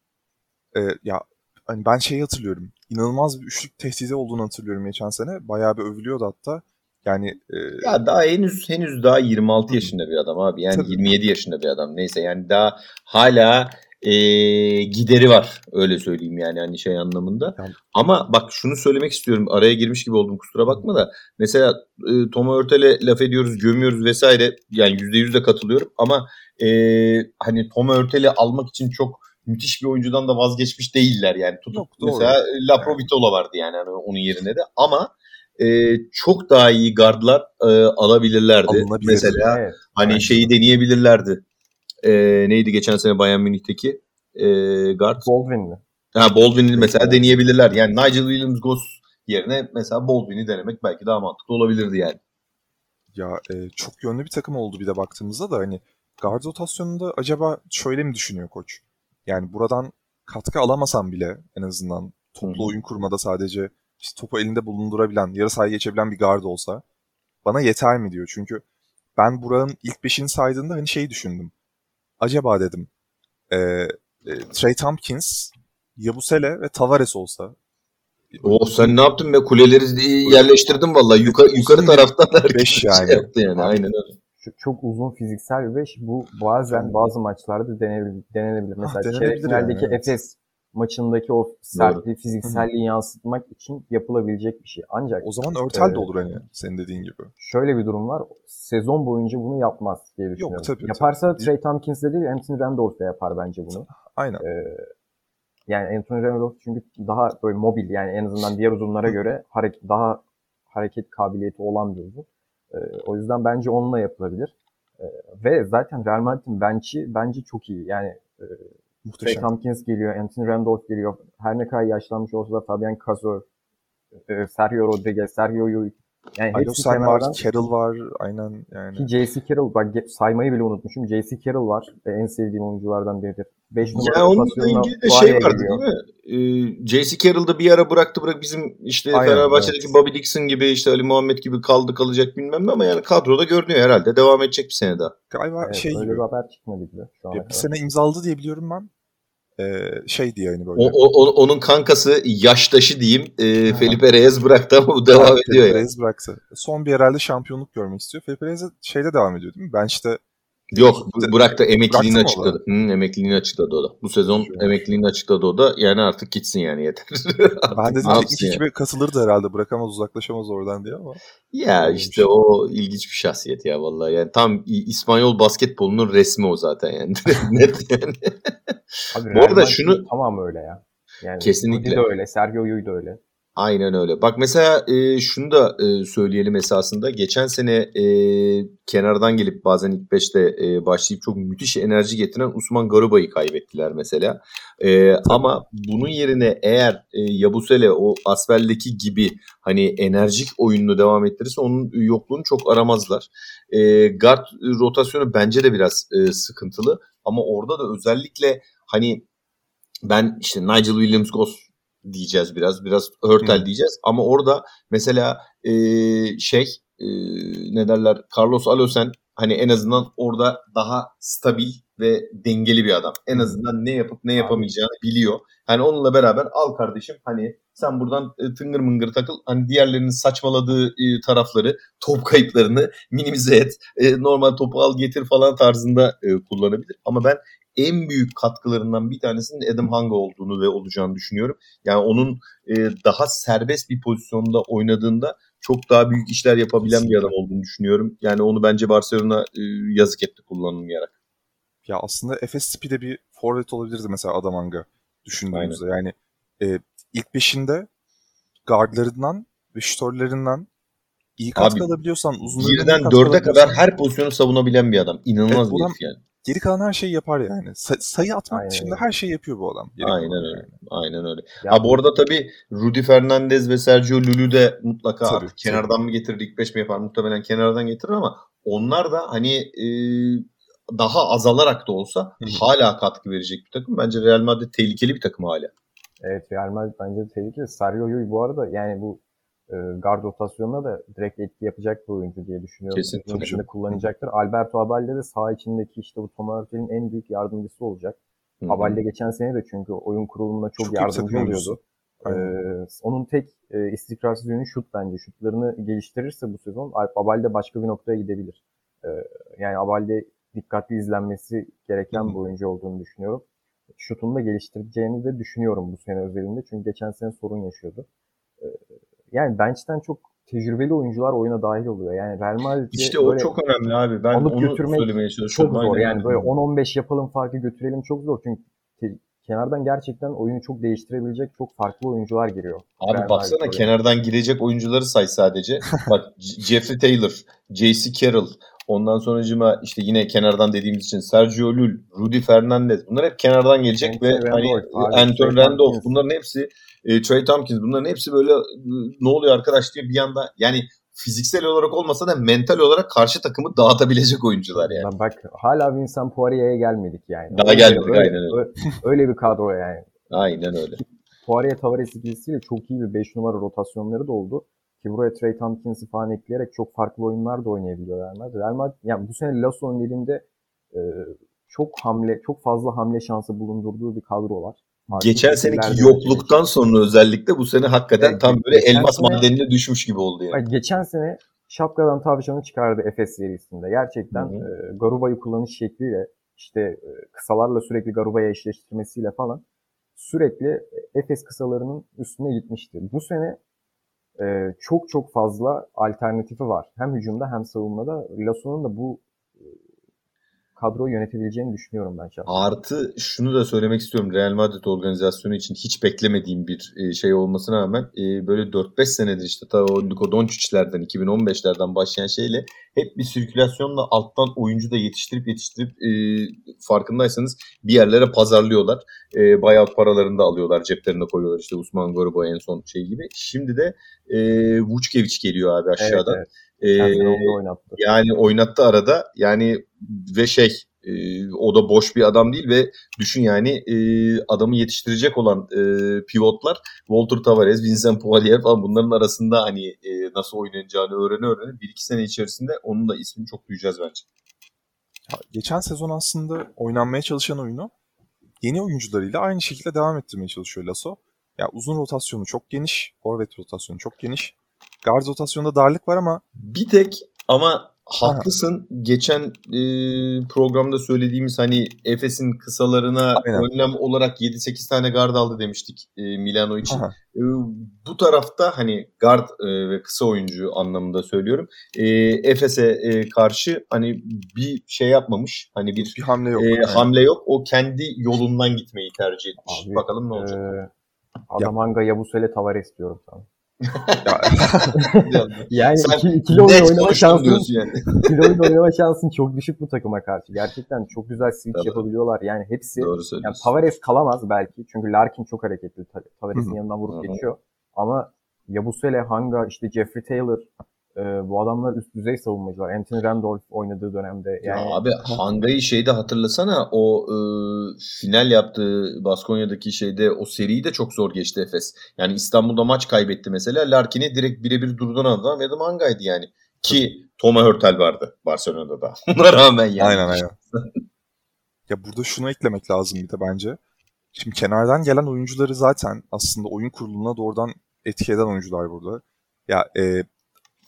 E, ya hani ben şeyi hatırlıyorum. İnanılmaz bir üçlük tehdidi olduğunu hatırlıyorum geçen sene. Bayağı bir övülüyordu hatta. Yani e, Ya daha henüz henüz daha 26 Hı. yaşında bir adam abi. Yani Tabii. 27 yaşında bir adam. Neyse yani daha hala e, gideri var. Öyle söyleyeyim yani hani şey anlamında. Yani- Ama bak şunu söylemek istiyorum. Araya girmiş gibi oldum kusura bakma da. Mesela e, Tom Örtel'e laf ediyoruz, gömüyoruz vesaire. Yani %100 de katılıyorum. Ama e, hani Tom Örtel'i almak için çok müthiş bir oyuncudan da vazgeçmiş değiller yani. Tutup Yok, doğru. mesela e, Laprovitola vardı yani hani onun yerine de. Ama e, çok daha iyi gardlar e, alabilirlerdi. Mesela Evet. hani Bence şeyi deneyebilirlerdi. E, neydi geçen sene Bayern Münih'teki e, guard? Baldwin mi? Ha, Baldwin'i mesela Evet. deneyebilirler. Yani Nigel Williams-Goss yerine mesela Baldwin'i denemek belki daha mantıklı olabilirdi yani. Ya e, çok yönlü bir takım oldu bir de baktığımızda da hani guard rotasyonunda acaba şöyle mi düşünüyor koç? Yani buradan katkı alamasam bile en azından toplu oyun kurmada sadece işte topu elinde bulundurabilen, yarı sahaya geçebilen bir guard olsa bana yeter mi diyor. Çünkü ben Burak'ın ilk beşini saydığında hani şey düşündüm. Acaba dedim e, e, Trey Tompkins, Yabusele ve Tavares olsa Oh sen ne yaptın be kuleleri yerleştirdin vallahi yukarı yukarı taraftan herkes şey yani. yaptı yani aynen öyle. Çok, çok uzun fiziksel bir beş. Bu bazen bazı maçlarda denenebilir. denenebilir. Mesela denenebilir çeyrek finaldeki yani, evet. Efes maçındaki o sertliği, fizikselliği yansıtmak için yapılabilecek bir şey. Ancak o zaman Örtel de Ee, olur hani senin dediğin gibi. şöyle bir durum var. Sezon boyunca bunu yapmaz diye düşünüyorum. tabii, tabii. Yaparsa Trey Tompkins de değil, Anthony Randolph da yapar bence bunu. Aynen. Ee, yani Anthony Randolph çünkü daha böyle mobil yani en azından diğer uzunlara göre hareket, daha hareket kabiliyeti olan bir uzun. Ee, o yüzden bence onunla yapılabilir. Ee, ve zaten Real Madrid'in bench'i bence çok iyi. Yani e, Muhteşem. Tompkins geliyor, Anthony Randolph geliyor. Her ne kadar yaşlanmış olsa da Fabian Cazor, e, Sergio Rodriguez, Sergio. Yani kenardan. var, Carroll var. Aynen yani. Ki J.C. Carroll, bak saymayı bile unutmuşum. J.C. Carroll var. E, en sevdiğim oyunculardan biridir. 5 numara Ya onunla ilgili de şey vardı geliyor. değil mi? Ee, J.C. Carroll'da bir ara bıraktı bırak bizim işte Aynen, Fenerbahçe'deki evet. Bobby Dixon gibi işte Ali Muhammed gibi kaldı kalacak bilmem ne ama yani kadroda görünüyor herhalde. Devam edecek bir sene daha. Galiba Evet, şey öyle gibi. bir haber çıkmadı gibi şu Bir kadar. sene imzaladı diye biliyorum ben. Ee, şey diye yani böyle. O, o- onun kankası yaştaşı diyeyim e, Felipe Reyes bıraktı ama bu devam Felipe ediyor yani. Reyes bıraktı. Son bir herhalde şampiyonluk görmek istiyor. Felipe Reyes de şeyde devam ediyor değil mi? Bench'te Yok bu- bıraktı emekliliğini da? açıkladı. Hı, emekliliğini açıkladı o da. Bu sezon Güzel. emekliliğini açıkladı o da. Yani artık gitsin yani yeter. ben ne teknik yapsın yani? ekibe katılırdı herhalde. Bırakamaz uzaklaşamaz oradan diye ama. Ya işte o ilginç bir şahsiyet ya vallahi. Yani tam İspanyol basketbolunun resmi o zaten yani. Net yani. Abi Bu arada şunu- tamam öyle ya. Yani Kesinlikle. De öyle, Sergio Yul da öyle. Aynen öyle. Bak mesela e, şunu da e, söyleyelim esasında. Geçen sene e, kenardan gelip bazen ilk beşte e, başlayıp çok müthiş enerji getiren Usman Garuba'yı kaybettiler mesela. E, ama bunun yerine eğer e, Yabusele o Asfel'deki gibi hani enerjik oyununu devam ettirirse onun yokluğunu çok aramazlar. E, guard rotasyonu bence de biraz e, sıkıntılı. Ama orada da özellikle hani ben işte Nigel Williams-Goss diyeceğiz biraz. Biraz Hörtel Hı. diyeceğiz. Ama orada mesela e, şey e, ne derler Carlos Alosen hani en azından orada daha stabil ve dengeli bir adam. En azından ne yapıp ne yapamayacağını biliyor. Hani onunla beraber al kardeşim hani sen buradan e, tıngır mıngır takıl. Hani diğerlerinin saçmaladığı e, tarafları, top kayıplarını minimize et. E, normal topu al getir falan tarzında kullanabilir. Ama ben en büyük katkılarından bir tanesinin Adam Hanga olduğunu ve olacağını düşünüyorum. Yani onun e, daha serbest bir pozisyonda oynadığında çok daha büyük işler yapabilen bir adam olduğunu düşünüyorum. Yani onu bence Barcelona e, yazık etti kullanılmayarak. Ya aslında Efes tipi de bir forvet olabilirdi mesela Adamanga düşündüğümüzde. Yani e, ilk beşinde guardlarından ve şütörlerinden iyi katkı Abi, alabiliyorsan uzun Birden dörde kadar her pozisyonu savunabilen bir adam. İnanılmaz Evet, bir adam- yani. Geri kalan her şeyi yapar yani. Sa- sayı atmak Aynen dışında öyle. her şeyi yapıyor bu adam. Geri Aynen öyle. yani. Aynen öyle. Ya Ha bu arada tabii Rudy Fernandez ve Sergio Lulu de mutlaka Tabii, artık kenardan mı getirir ilk 5 mi yapar muhtemelen kenardan getirir ama onlar da hani e, daha azalarak da olsa hala katkı verecek bir takım. Bence Real Madrid tehlikeli bir takım hala. Evet Real Madrid bence tehlikeli. Sarrio'yu bu arada yani bu e, guard rotasyonuna da direkt etki yapacak bir oyuncu diye düşünüyorum. Kesin, Uzun tabii içinde kullanacaktır. Alberto Abalde de saha içindeki işte bu Tom Hurtel'in en büyük yardımcısı olacak. Hı hı. Abalde geçen sene de çünkü oyun kurulumuna çok, Çok yardımcı oluyordu. Aynen. Ee, onun tek e, istikrarsız yönü şut bence. Şutlarını geliştirirse bu sezon Abalde başka bir noktaya gidebilir. Ee, yani Abalde dikkatli izlenmesi gereken Hı hı. bir oyuncu olduğunu düşünüyorum. Şutunu da geliştireceğini de düşünüyorum bu sene özelinde. Çünkü geçen sene sorun yaşıyordu. Ee, yani bench'ten çok tecrübeli oyuncular oyuna dahil oluyor. Yani Real Madrid'i İşte o çok önemli abi. Ben alıp onu götürmek söylemeye çok çalışıyorum. zor. Aynen Yani öyle. böyle 10-15 yapalım farkı götürelim çok zor. Çünkü te- kenardan gerçekten oyunu çok değiştirebilecek çok farklı oyuncular giriyor. Abi Real baksana Madrid kenardan girecek oyuncuları say sadece. Bak Jeffrey Taylor, J.C. Carroll, ondan sonracıma işte yine kenardan dediğimiz için Sergio Lul, Rudy Fernandez bunlar hep kenardan gelecek Anthony ve Randolph, hani Anthony Randolph bunların hepsi e, Trey Tompkins bunların hepsi böyle e, ne oluyor arkadaş diye bir anda yani fiziksel olarak olmasa da mental olarak karşı takımı dağıtabilecek oyuncular yani. Lan Bak hala Vincent Poirier'e gelmedik yani. Daha Öyle- gelmedik, öyle, aynen öyle. Öyle bir kadro yani. Aynen öyle. Poirier Tavares ikilisiyle çok iyi bir 5 numara rotasyonları da oldu. Ki buraya Trey Tompkins'i falan ekleyerek çok farklı oyunlar da oynayabiliyor Real Madrid. Real Madrid yani bu sene Lasso'nun elinde e, çok hamle, çok fazla hamle şansı bulundurduğu bir kadro var. Farklı Geçen seneki yokluktan sonra özellikle bu sene hakikaten Evet, tam böyle elmas sene- madenine düşmüş gibi oldu yani. Bak geçen sene şapkadan tavşanı çıkardı Efes serisinde. Gerçekten Hı e, Garuba'yı kullanış şekliyle işte e, kısalarla sürekli Garuba'ya eşleştirmesiyle falan sürekli Efes kısalarının üstüne gitmişti. Bu sene e, çok çok fazla alternatifi var. Hem hücumda hem savunmada. Lasso'nun da bu kadroyu yönetebileceğini düşünüyorum ben şahsen. Artı şunu da söylemek istiyorum Real Madrid organizasyonu için hiç beklemediğim bir e, şey olmasına rağmen e, böyle 4-5 senedir işte ta o Luka Doncic'lerden 2015'lerden başlayan şeyle hep bir sirkülasyonla alttan oyuncu da yetiştirip yetiştirip e, farkındaysanız bir yerlere pazarlıyorlar. Buyout paralarını da alıyorlar ceplerine koyuyorlar işte Usman Gorobo en son şey gibi. Şimdi de Vučkević geliyor abi aşağıdan. Evet, E, da oynattı. yani oynattı arada yani ve şey e, o da boş bir adam değil ve düşün yani e, adamı yetiştirecek olan e, pivotlar Walter Tavares, Vincent Poirier falan bunların arasında hani e, nasıl oynanacağını öğrene öğrene bir iki sene içerisinde onun da ismini çok duyacağız bence. Ya, geçen sezon aslında oynanmaya çalışan oyunu yeni oyuncularıyla aynı şekilde devam ettirmeye çalışıyor Lasso. Ya uzun rotasyonu çok geniş, forvet rotasyonu çok geniş. Guard rotasyonunda darlık var ama Bir tek ama haklısın. Geçen e, programda söylediğimiz hani Efes'in kısalarına Aynen. önlem olarak 7-8 tane guard aldı demiştik e, Milano için. Aha. E, bu tarafta hani guard e, ve kısa oyuncu anlamında söylüyorum. E, Efes'e e, karşı hani bir şey yapmamış. Hani bir bir hamle yok. e, Yani. hamle yok. O kendi yolundan gitmeyi tercih etmiş. Abi, Bakalım ne olacak. Ee, Adamanga Yabusele Tavares diyorum sana. Ya, Yani Sen iki, ikili oyun oynama şansın, yani. ikili oyun oynama şansın çok düşük bu takıma karşı. Gerçekten çok güzel switch Tabii. yapabiliyorlar. Yani hepsi yani. Tavares kalamaz belki. Çünkü Larkin çok hareketli. Ta- Tavares'in yanından vurup geçiyor. Ama Yabusele, Hanga, işte Jeffrey Taylor e, bu adamlar üst düzey savunmacılar. Anthony Randolph oynadığı dönemde. Yani Ya abi Hanga'yı şeyde hatırlasana o e, final yaptığı Baskonya'daki şeyde o seriyi de çok zor geçti Efes. Yani İstanbul'da maç kaybetti mesela. Larkin'i direkt birebir durduran adam Adam Hanga'ydı yani. Ki Toma Hörtel vardı Barcelona'da da. Buna rağmen yani. aynen aynen. ya burada şunu eklemek lazım bir de bence. Şimdi kenardan gelen oyuncuları zaten aslında oyun kuruluna doğrudan etki eden oyuncular burada. Ya e,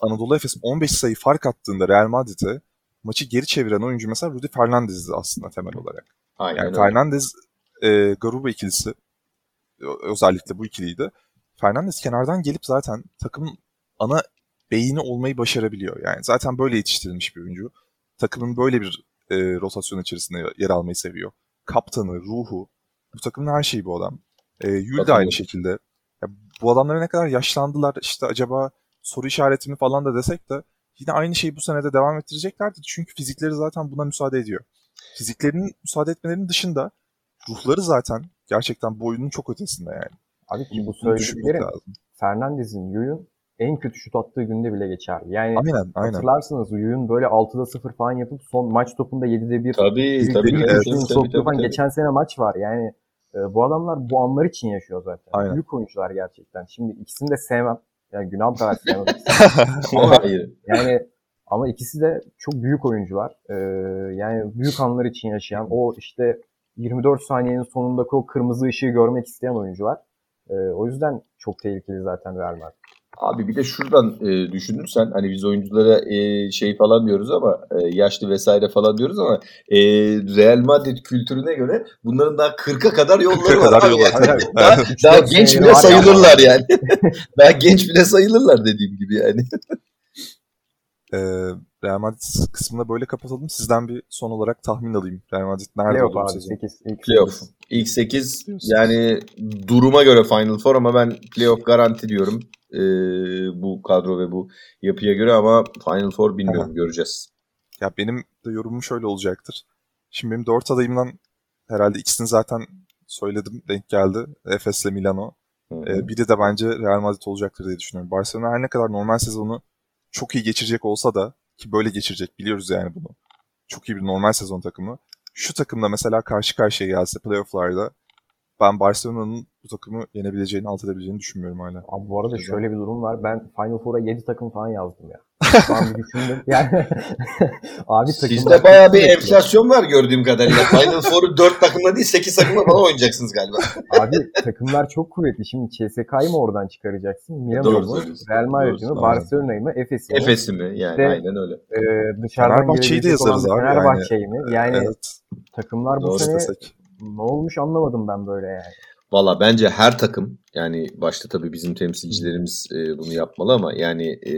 Anadolu Efes 15 sayı fark attığında Real Madrid'e maçı geri çeviren oyuncu mesela Rudy Fernandez'di aslında temel olarak. Aynen Yani öyle. Fernandez e, Garuba ikilisi ö- özellikle bu ikiliydi. Fernandez kenardan gelip zaten takımın ana beyni olmayı başarabiliyor. Yani zaten böyle yetiştirilmiş bir oyuncu. Takımın böyle bir e, rotasyon içerisinde yer almayı seviyor. Kaptanı, ruhu, bu takımın her şeyi bu adam. E, Yul Katılıyorum. aynı şekilde. Ya, bu adamlara ne kadar yaşlandılar işte acaba soru işareti mi falan da desek de yine aynı şeyi bu senede devam ettireceklerdi. Çünkü fizikleri zaten buna müsaade ediyor. Fiziklerinin müsaade etmelerinin dışında ruhları zaten gerçekten boyunun çok ötesinde yani. abi ki bu söylediklerim. Fernandez'in Yuyun en kötü şut attığı günde bile geçerli. Yani Aynen, aynen. hatırlarsınız Yuyun böyle 6'da 0 falan yapıp son maç topunda 7'de 1 Tabii tabii. bir tabii, üçlüğün tabii, tabii, falan tabii. geçen sene maç var. Yani e, bu adamlar bu anlar için yaşıyor zaten. Aynen. Büyük oyuncular gerçekten. Şimdi ikisini de sevmem. Yani günah sevmem. ikisini. ama, Hayır. yani ama ikisi de çok büyük oyuncular. E, yani büyük anlar için yaşayan o işte 24 saniyenin sonundaki o kırmızı ışığı görmek isteyen oyuncular. E, o yüzden çok tehlikeli zaten Real Madrid. Abi bir de şuradan e, düşünürsen hani biz oyunculara e, şey falan diyoruz ama e, yaşlı vesaire falan diyoruz ama e, Real Madrid kültürüne göre bunların daha 40'a kadar yolları 40'a var. kadar var. yani. Daha, daha genç seneleri bile sayılırlar yani. daha genç bile sayılırlar dediğim gibi yani. Ee, Real Madrid kısmını böyle kapatalım. Sizden bir son olarak tahmin alayım. Real Madrid nerede Playoff olur sezon? 8. ilk Playoff. sekiz. İlk 8 Diyorsun. yani duruma göre Final Four ama ben playoff garanti diyorum. E, bu kadro ve bu yapıya göre ama Final Four bilmiyorum göreceğiz. Ya benim de yorumum şöyle olacaktır. Şimdi benim dört adayımdan herhalde ikisini zaten söyledim. Denk geldi. Efes'le Milano. Ee, biri de bence Real Madrid olacaktır diye düşünüyorum. Barcelona her ne kadar normal sezonu çok iyi geçirecek olsa da ki böyle geçirecek biliyoruz yani bunu. Çok iyi bir normal sezon takımı. Şu takımla mesela karşı karşıya gelse playofflarda ben Barcelona'nın bu takımı yenebileceğini, alt edebileceğini düşünmüyorum hala. Abi bu arada şöyle bir durum var. Ben Final Four'a 7 takım falan yazdım ya. Düşündüm. Yani abi Sizde bayağı bir enflasyon var gördüğüm kadarıyla. Final Four'u 4 takımla değil 8 takımla falan oynayacaksınız galiba. Abi takımlar çok kuvvetli. Şimdi CSK'yı mı oradan çıkaracaksın? Milano'yu Doğru mu? Real Madrid'i mi? Barcelona'yı mı? Efes'i mi? Efes'i mi? Yani İşte- aynen öyle. Ee, dışarıdan Fenerbahçe'yi de yazarız abi yani. Fenerbahçe'yi mi? Yani evet. takımlar bu Doğru sene desek. ne olmuş anlamadım ben böyle yani. Valla bence her takım yani başta tabii bizim temsilcilerimiz e, bunu yapmalı ama yani e,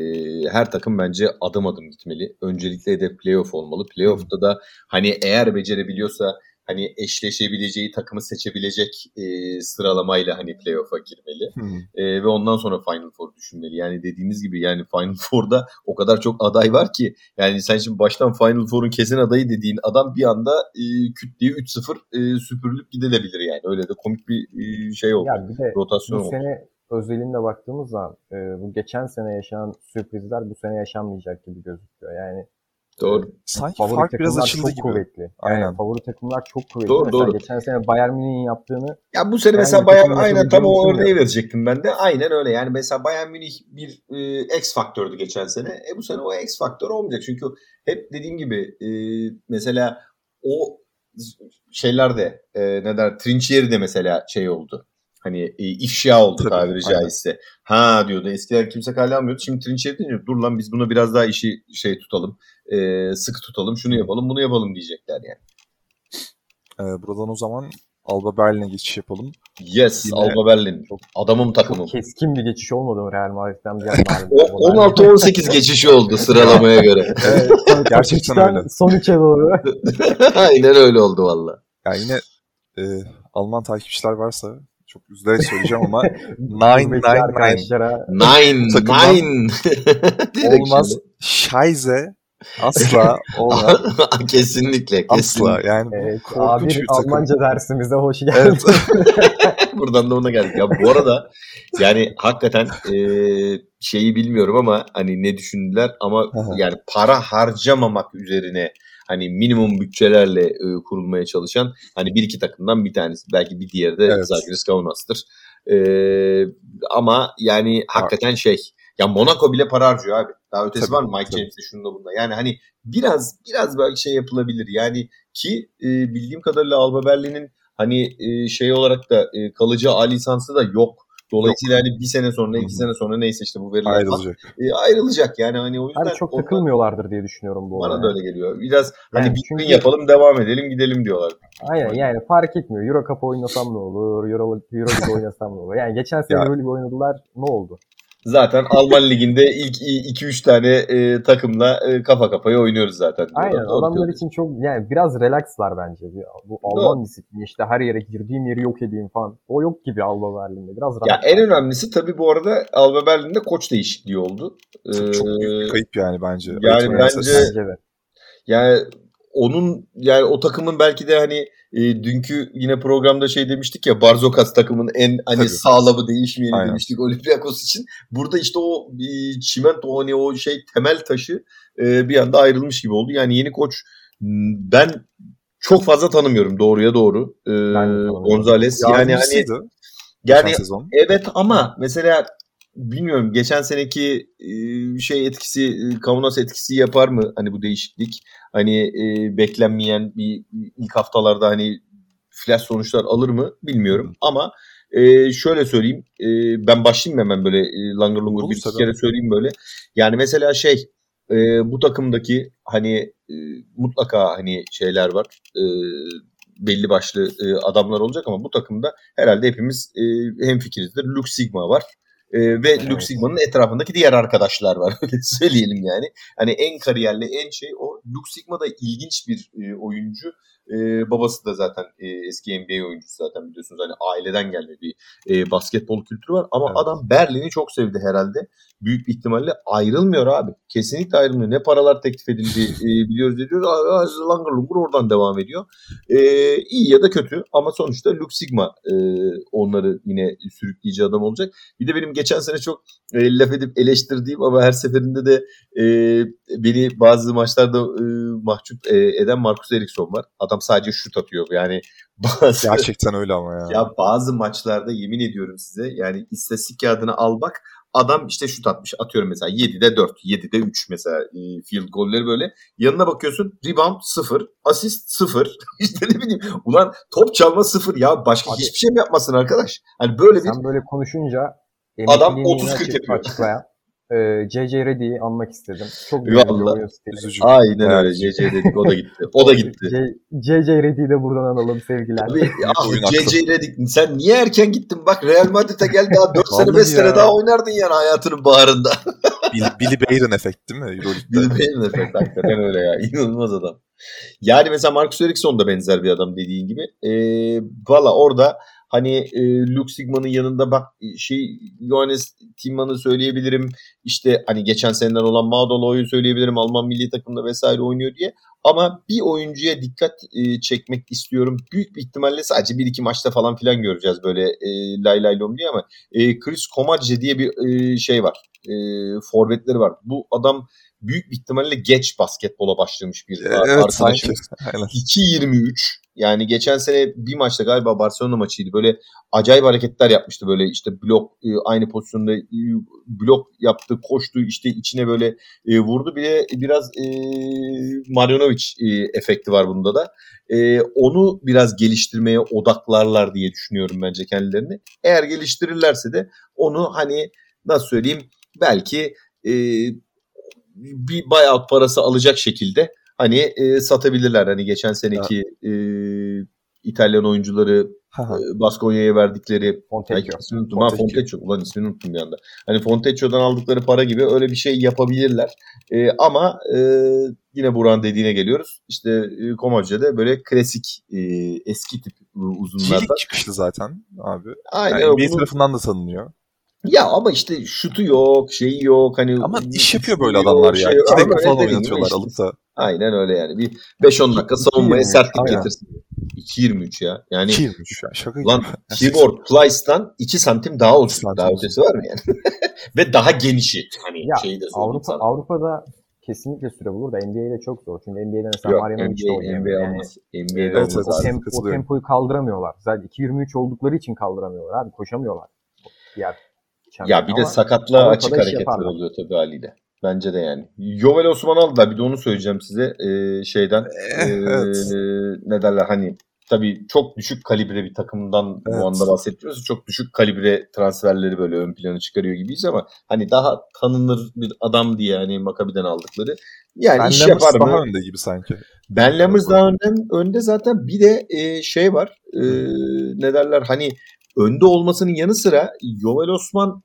her takım bence adım adım gitmeli. Öncelikle hedef playoff olmalı. Playoff'ta da hani eğer becerebiliyorsa hani eşleşebileceği takımı seçebilecek e, sıralamayla hani playoff'a girmeli. Hmm. E, ve ondan sonra Final Four düşünmeli. Yani dediğiniz gibi yani Final Four'da o kadar çok aday var ki yani sen şimdi baştan Final Four'un kesin adayı dediğin adam bir anda e, küt diye 3-0 e, süpürülüp gidilebilir yani. Öyle de komik bir e, şey oldu. Ya bir de Rotasyon bu oldu. sene özelinde baktığımız zaman e, bu geçen sene yaşanan sürprizler bu sene yaşanmayacak gibi gözüküyor. Yani Doğru. Sanki favori fark biraz açıldı çok gibi. kuvvetli. Yani Aynen. favori takımlar çok kuvvetli. Doğru, Mesela doğru. geçen sene Bayern Münih'in yaptığını Ya bu sene mesela Bayern aynen tam o örneği verecektim ben de. Aynen öyle. Yani mesela Bayern Münih bir e, X faktördü geçen sene. E bu sene o X faktör olmayacak. Çünkü hep dediğim gibi e, mesela o şeylerde e, ne der Trinchieri de mesela şey oldu. Hani e, ifşa oldu Tabii, tabiri aynen. caizse. Ha diyordu eskiden kimse kale almıyordu. Şimdi Trinchieri deyince dur lan biz buna biraz daha işi şey tutalım. E, sıkı tutalım. Şunu yapalım bunu yapalım diyecekler yani. Ee, buradan o zaman Alba Berlin'e geçiş yapalım. Yes Yine- Alba Berlin. Çok- Adamım takımım. çok keskin bir geçiş olmadı mı Real Madrid'den? O 16-18 geçişi oldu sıralamaya göre. Evet, Gerçekten öyle. Son üçe doğru. Aynen öyle oldu valla. Yani yine e, Alman takipçiler varsa çok üzülerek söyleyeceğim ama nine nine Nine, nine. Direkt olmaz. Scheiße asla olmaz. kesinlikle, asla. kesinlikle. Yani bu evet, korkunç A1 bir takım. Almanca dersimize hoş geldin. Evet. Buradan da ona geldik. Ya bu arada yani hakikaten eee, şeyi bilmiyorum ama hani ne düşündüler ama yani para harcamamak üzerine hani minimum bütçelerle e, kurulmaya çalışan hani bir iki takımdan bir tanesi. Belki bir diğeri de Evet. Zagreus Kaunas'tır. Eee, ama yani hakikaten şey ya Monaco bile para harcıyor abi. Daha ötesi Tabii, var mı Mike. James'e şunda bunda. Yani hani biraz biraz belki şey yapılabilir. Yani ki e, bildiğim kadarıyla Alba Berlin'in hani e, şey olarak da e, kalıcı A lisansı da yok. Dolayısıyla hani bir sene sonra, iki sene sonra neyse işte bu veriler falan, Ayrılacak. e, ayrılacak. Yani hani o yüzden Abi çok ondan- takılmıyorlardur diye düşünüyorum bu bana olaya. da öyle geliyor. Biraz hani Yani bir çünkü- gün yapalım, devam edelim, gidelim diyorlar. Aynen yani fark etmiyor. Euro Cup oynasam ne olur, Euro, Euro League oynasam ne olur. Yani geçen sene Ya. Euro League oynadılar ne oldu? Zaten Alman liginde ilk 2-3 tane e, takımla e, kafa kafaya oynuyoruz zaten. Aynen Doğru adamlar için çok yani biraz relaxlar bence. Bu Alman disiplini işte her yere girdiğim yeri yok edeyim falan. O yok gibi Alba Berlin'de. Biraz Ya rahat. en önemlisi tabii bu arada Alba Berlin'de koç değişikliği oldu. Çok, çok büyük Ee, bir kayıp yani bence. yani bence-. Bence de. Yani onun yani o takımın belki de hani e, dünkü yine programda şey demiştik ya Barzokas takımın en hani Tabii. sağlamı değişmeyeni Aynen. demiştik Olympiakos için. Burada işte o e, çimento hani o şey temel taşı e, bir anda ayrılmış gibi oldu. Yani yeni koç ben çok fazla tanımıyorum doğruya doğru. E. Gonzales yani hani yani. Evet ama mesela bilmiyorum geçen seneki e, şey etkisi e, Kaunas etkisi yapar mı hani bu değişiklik? Hani e, beklenmeyen bir ilk haftalarda hani flash sonuçlar alır mı bilmiyorum ama e, şöyle söyleyeyim e, ben başlayayım hemen böyle e, langır lungur bir iki kere söyleyeyim böyle. Yani mesela şey e, bu takımdaki hani e, mutlaka hani şeyler var e, belli başlı e, adamlar olacak ama bu takımda herhalde hepimiz e, hemfikirizdir. Lux Sigma var. E, ve Evet. Lux Sigma'nın etrafındaki diğer arkadaşlar var. Öyle söyleyelim yani. Hani en kariyerli, en şey o. Lux Sigma da ilginç bir e, oyuncu. E, babası da zaten e, eski NBA oyuncusu zaten biliyorsunuz. Hani aileden gelme bir e, basketbol kültürü var. Ama Evet. adam Berlin'i çok sevdi herhalde. Büyük bir ihtimalle ayrılmıyor abi. Kesinlikle ayrılmıyor. Ne paralar teklif edildi e, biliyoruz aa, Langır lungur oradan devam ediyor. E, iyi ya da kötü ama sonuçta Lux Sigma e, onları yine sürükleyici adam olacak. Bir de benim geçen sene çok e, laf edip eleştirdiğim ama her seferinde de e, beni bazı maçlarda e, mahcup e, eden Marcus Eriksson var. Adam sadece şut atıyor. Yani bazı Gerçekten öyle ama ya. ya bazı maçlarda yemin ediyorum size yani istatistik kağıdını al bak adam işte şut atmış atıyorum mesela 7'de 4 7'de 3 mesela e, field golleri böyle. Yanına bakıyorsun rebound 0 asist 0 işte ne bileyim ulan top çalma 0 ya başka Abi- hiçbir şey mi yapmasın arkadaş? Hani böyle bir Sen böyle konuşunca Adam emekliliğini 30-40 açık- yapıyor. Açıklayan e, JJ Reddy'yi anmak istedim. Çok güzel bir oyun stili. Aynen Evet. öyle CC dedik o da gitti o da gitti JJ Reddy'yi de buradan analım sevgiler. Abi, ah. CC Redick sen niye erken gittin bak Real Madrid'e gel daha 4 sene Vallahi 5 sene daha oynardın yani hayatının baharında. Billy, Billy Bayron efekt değil mi Euroleague'de? Bill Payne efekt hakikaten öyle ya. İnanılmaz adam. Yani mesela Marcus Eriksson da benzer bir adam dediğin gibi. Ee, Valla orada hani e, Luke Sigma'nın yanında bak şey Johannes Timman'ı söyleyebilirim. İşte hani geçen seneden olan Madolo'yu söyleyebilirim. Alman milli takımda vesaire oynuyor diye. Ama bir oyuncuya dikkat e, çekmek istiyorum. Büyük bir ihtimalle sadece bir iki maçta falan filan göreceğiz böyle e, lay lay lom diye ama e, Chris Komadje diye bir e, şey var. E, forvetleri var. Bu adam büyük bir ihtimalle geç basketbola başlamış bir Evet arkadaşımız. sanki. Aynen. 2.23 yani geçen sene bir maçta galiba Barcelona maçıydı. Böyle acayip hareketler yapmıştı. Böyle işte blok e, aynı pozisyonda e, blok yaptı, koştu işte içine böyle e, vurdu. Bir de biraz e, Marjanovic efekti var bunda da. Onu biraz geliştirmeye odaklarlar diye düşünüyorum bence kendilerini. Eğer geliştirirlerse de onu hani nasıl söyleyeyim belki bir buyout parası alacak şekilde hani e, satabilirler. Hani geçen seneki e, İtalyan oyuncuları e, Baskonya'ya verdikleri Fontecchio. ismini unuttum. Ha, Fontecchio. Ulan ismini unuttum bir anda. Hani Fontecchio'dan aldıkları para gibi öyle bir şey yapabilirler. E, ama e, yine Buran dediğine geliyoruz. İşte e, Komoce'de böyle klasik e, eski tip e, uzunlardan. G-League çıkışlı zaten abi. Aynen Yani NBA bunu- tarafından da tanınıyor. Ya ama işte şutu yok, şeyi yok. Hani Ama iş yapıyor böyle yok, adamlar ya. şey yok. 2 dakika falan oynatıyorlar işte. alıp da. Aynen öyle yani. Bir 5-10 dakika savunmaya 2.23, sertlik aynen. getirsin. 2.23 ya. Yani 2'ymiş ya. Şaka. Lan keyboard Plyce'dan 2 santim daha uzun. santim Daha ötesi var mı yani? Ve daha genişi. Hani Ya şeyi de Avrupa sana. Avrupa'da kesinlikle süre bulur da NBA'de çok zor. Çünkü NBA'de mesela Yok, de NBA, oynayamıyor. NBA Yani olmaz. NBA'de Evet, olmaz evet. o, tem- o tempoyu kaldıramıyorlar. Zaten 2.23 oldukları için kaldıramıyorlar abi. Koşamıyorlar. Diğer Ya bir de sakatlığa açık hareketler yaparlar. oluyor tabii haliyle. Bence de yani. Yovel Osman aldılar. Bir de onu söyleyeceğim size. Ee, şeyden. Ee, evet. ne derler hani tabii çok düşük kalibre bir takımdan Evet. bu anda bahsediyoruz. Çok düşük kalibre transferleri böyle ön plana çıkarıyor gibiyiz ama hani daha tanınır bir adam diye hani Makabi'den aldıkları. Yani Ben iş Lammers yapar mı? daha önde gibi sanki. Ben Lammers daha önde, önde zaten bir de e, şey var e, ne derler hani önde olmasının yanı sıra Yovel Osman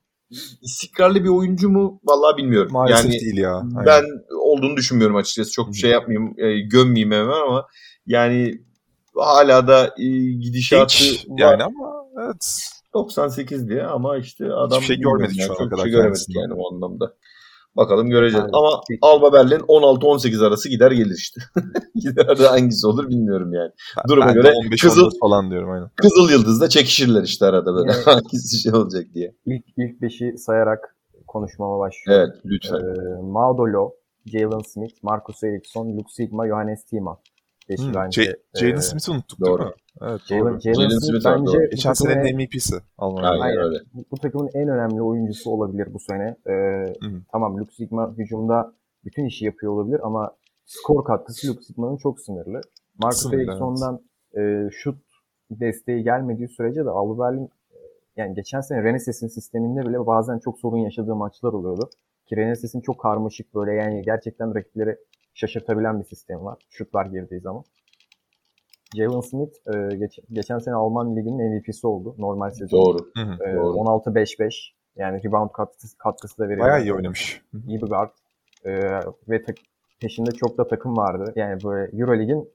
istikrarlı bir oyuncu mu vallahi bilmiyorum. Maalesef yani değil ya. Aynen. ben olduğunu düşünmüyorum açıkçası. Çok hı. şey yapmayayım, e, gömmeyeyim hemen ama yani hala da e, gidişatı Genç var. yani ama evet. 98 diye ama işte adam şey bilmiyorum görmedik yani, şu ana bir kadar şey göremedik yani o anlamda. Bakalım göreceğiz. Aynen. Ama Alba Berlin 16-18 arası gider gelir işte. gider de hangisi olur bilmiyorum yani. Duruma ben göre 15 Kızıl- 14 falan diyorum aynen. Kızıl Yıldız'da çekişirler işte arada böyle. Evet. Hangisi şey olacak diye. ilk ilk beşi sayarak konuşmama başlıyorum. Evet lütfen. Ee, Maudolo, Jalen Smith, Marcus Eriksson, Luke Sigma, Johannes Tima. Beşi Hmm, bence. J- Jalen e, Smith'i unuttuk doğru. değil mi? Evet Jalen. Jalen Jalen Smith, bence doğru. Geçen takımın senenin en- MVP'si. Aynen, Aynen. öyle. bu, bu takımın en önemli oyuncusu olabilir bu sene. Ee, tamam Luke Sigma hücumda bütün işi yapıyor olabilir ama skor katkısı Luke Sigma'nın çok sınırlı. Marcus Sınırlı, evet. E, şut desteği gelmediği sürece de Alba Berlin e, yani geçen sene Reneses'in sisteminde bile bazen çok sorun yaşadığı maçlar oluyordu. Ki Reneses'in çok karmaşık böyle yani gerçekten rakipleri şaşırtabilen bir sistemi var. Şutlar girdiği zaman. Jalen Smith e, geç- geçen sene Alman Ligi'nin MVP'si oldu normal sezon. Doğru. Hı hı. E, doğru. 16-5-5 yani rebound katkısı, katkısı da veriyor. Bayağı iyi oynamış. İyi bir guard. E, ve tak- peşinde çok da takım vardı. Yani böyle Euroleague'in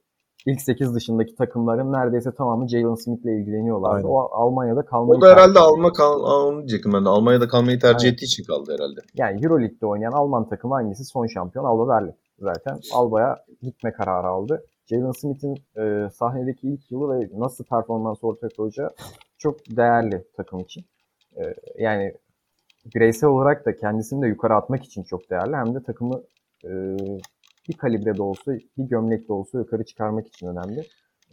ilk 8 dışındaki takımların neredeyse tamamı Jalen Smith'le ilgileniyorlardı. Aynen. O Almanya'da kalmayı O da herhalde alma kal onu diyecektim ben de. Almanya'da kalmayı tercih Aynen. ettiği için kaldı herhalde. Yani Euroleague'de oynayan Alman takımı hangisi? Son şampiyon Alba Berlin. Zaten Alba'ya gitme kararı aldı. Jalen Smith'in e, sahnedeki ilk yılı ve nasıl performans ortaya koyacağı çok değerli takım için. E, yani bireysel olarak da kendisini de yukarı atmak için çok değerli. Hem de takımı e, bir kalibrede olsa, bir gömlekte olsa yukarı çıkarmak için önemli.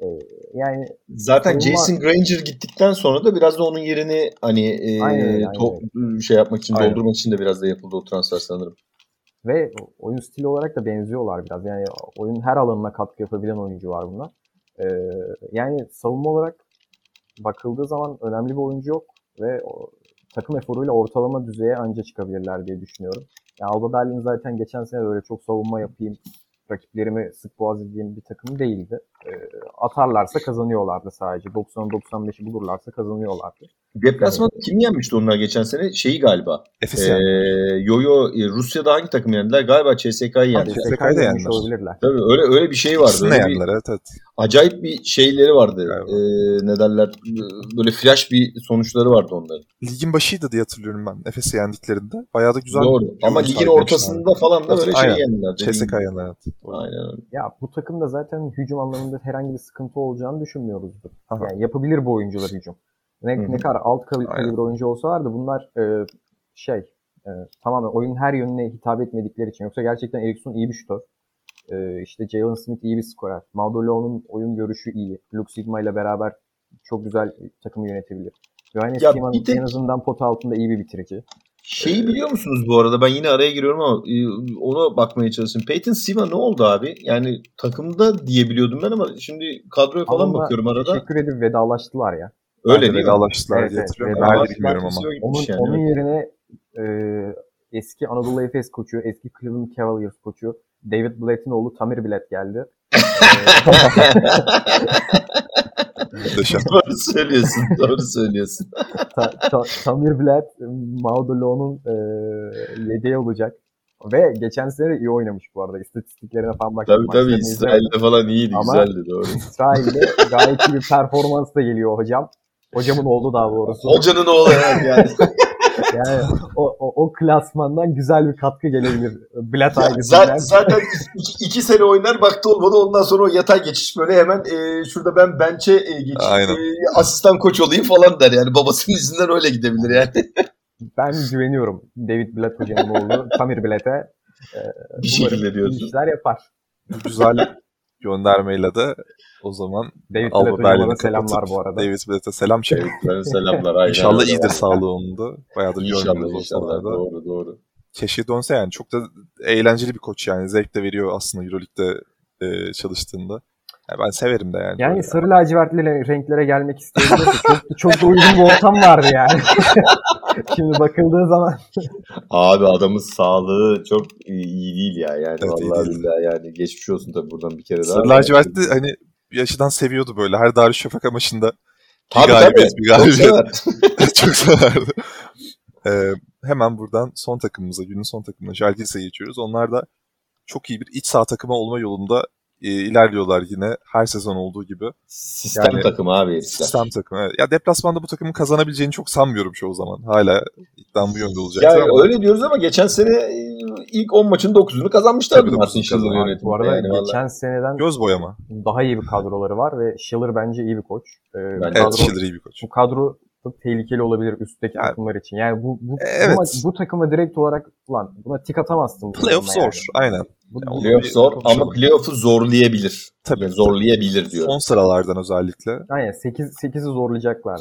E, yani Zaten Savunma- Jason Granger gittikten sonra da biraz da onun yerini hani e, Aynen öyle, to- şey yapmak için, Aynen. doldurmak için de biraz da yapıldı o transfer sanırım. Ve oyun stili olarak da benziyorlar biraz. Yani oyun her alanına katkı yapabilen oyuncu var bunlar. Ee, yani savunma olarak bakıldığı zaman önemli bir oyuncu yok ve o, takım eforuyla ortalama düzeye anca çıkabilirler diye düşünüyorum. Yani Alba Berlin zaten geçen sene öyle çok savunma yapayım, rakiplerimi sık boğaz edeyim bir takım değildi. Ee, atarlarsa kazanıyorlardı sadece. 90-95'i bulurlarsa kazanıyorlardı. Deplasmanda kim yenmişti onlar geçen sene? Şeyi galiba. Efes Ee, yani. yo yo e, Rusya'da hangi takım yendiler? Galiba CSK'yı yendi. CSK'yı da yenmiş yendiler. olabilirler. Tabii öyle öyle bir şey vardı. İkisini yendiler evet evet. acayip bir şeyleri vardı. Galiba. Ee, ne derler? Böyle flash bir sonuçları vardı onların. Ligin başıydı diye hatırlıyorum ben Efes'i yendiklerinde. Bayağı da güzel. Doğru. Ama maçlar ligin ortasında falan da böyle şey yendiler. CSK yendiler. Aynen öyle. Ya bu takımda zaten hücum anlamında herhangi bir sıkıntı olacağını düşünmüyoruzdur. Aha. Yani yapabilir bu oyuncular hücum. Ne, ne kadar alt kalibre oyuncu olsalar da bunlar e, şey e, tamamen oyunun her yönüne hitap etmedikleri için. Yoksa gerçekten Eriksson iyi bir şutör. E, işte Jalen Smith iyi bir skorer. Maudolo'nun oyun görüşü iyi. Luke Sigma ile beraber çok güzel takımı yönetebilir. Johannes bir tek- en azından pot altında iyi bir bitirici. Şeyi biliyor musunuz bu arada? Ben yine araya giriyorum ama e, ona bakmaya çalışıyorum. Peyton Siva ne oldu abi? Yani takımda diye biliyordum ben ama şimdi kadroya falan Ama bakıyorum arada. Teşekkür edip vedalaştılar ya. Öyle değil mi? vedalaştılar Evet, diye evet, hatırlıyorum. vedalaştılar. Bilmiyorum ama. Onun, yani, onun yerine e, eski Anadolu Efes koçu, eski Cleveland Cavaliers koçu David Blatt'in oğlu Tamir Blatt geldi. Doğru söylüyorsun. Doğru söylüyorsun. Ta, ta, Tamir Blad Maudolo'nun e, yedeği olacak. Ve geçen sene de iyi oynamış bu arada. İstatistiklerine falan bak. Tabii tabii İsrail'de falan iyiydi. Ama- Güzeldi doğru. İsrail'de gayet iyi bir performans da geliyor hocam. Hocamın oğlu daha doğrusu. Hocanın oğlu yani. Yani o, o, o klasmandan güzel bir katkı gelebilir. Blad Ya ailesinden. zaten, iki, iki sene oynar baktı olmadı ondan sonra o yatay geçiş böyle hemen e, şurada ben bench'e e, geçeyim Aynen. e, asistan koç olayım falan der yani babasının yüzünden öyle gidebilir yani. Ben güveniyorum David Blatt hocamın oğlu. Tamir Blatt'e. Bir şekilde diyorsun. işler yapar. Güzel göndermeyle de o zaman David Alba da selamlar bu arada. David Blatt'e selam ben selamlar. Aynen İnşallah iyidir sağlığı onun da. Bayağıdır görmüyoruz inşallah. Doğru doğru. Keşke dönse yani. Çok da eğlenceli bir koç yani. Zevk de veriyor aslında Euroleague'de e, çalıştığında. Yani ben severim de yani. Yani sarı lacivertli re- renklere gelmek isteyebilir. de çok, çok da uygun bir ortam vardı yani. Şimdi bakıldığı zaman Abi adamın sağlığı çok iyi değil ya yani Evet, vallahi değil. billahi yani geçmiş olsun tabii buradan bir kere daha. Sarı lacivertli hani bir açıdan seviyordu böyle. Her Darüşşafaka maçında bir Tabii galibiyet, tabii. bir galibiyet. Çok severdi. Ee, hemen buradan son takımımıza, günün son takımına Jalgiris'e geçiyoruz. Onlar da çok iyi bir iç saha takımı olma yolunda e, ilerliyorlar yine her sezon olduğu gibi. Sistem Yani- takımı abi herifler. Sistem takımı. evet. Ya deplasmanda bu takımın kazanabileceğini çok sanmıyorum çoğu zaman. Hala iddiam bu yönde olacak. Ya öyle diyoruz ama geçen sene e, ilk 10 maçın 9'unu kazanmışlardı Tabii, Martin Schiller yönetiminde. bu arada yani vallahi. geçen seneden Göz boyama. daha iyi bir kadroları var ve Schiller bence iyi bir koç. Ee, bu Evet, kadro, Schiller iyi bir koç. bu kadro da tehlikeli olabilir üstteki Yani- takımlar için. Yani bu bu, Evet. ama bu takıma direkt olarak ulan buna tik atamazsın. bu Playoff zor. Aynen. Bu, Ya bu- onu Playoff zor konuşalım. ama playoff'u zorlayabilir. Tabii. Ya zorlayabilir diyor. Son sıralardan özellikle. Aynen 8 8'i zorlayacaklar.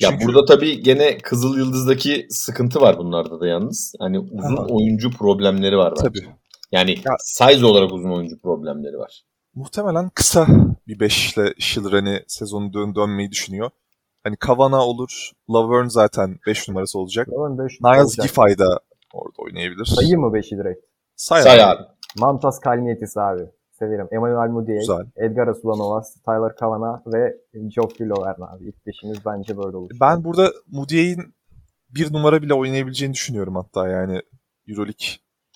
Ya Çünkü- burada tabii gene Kızıl Yıldız'daki sıkıntı var bunlarda da yalnız. Hani uzun Aha. oyuncu problemleri var bence. Tabii. Yani Ya- size olarak uzun oyuncu problemleri var. Muhtemelen kısa bir 5 ile Schiller hani sezonu dön dönmeyi düşünüyor. Hani Kavana olur. Laverne zaten 5 numarası olacak. Niles. Giffey da orada oynayabilir. Sayı mı 5'i direkt? Say, Say abi. abi. Mantas Kalnietis abi. Severim. Emmanuel Mudiay. Edgar Asulanovas, Tyler Kavana ve Geoffrey Lovern abi. İlk beşimiz bence böyle olur. Ben burada Moody'nin bir numara bile oynayabileceğini düşünüyorum hatta yani Euroleague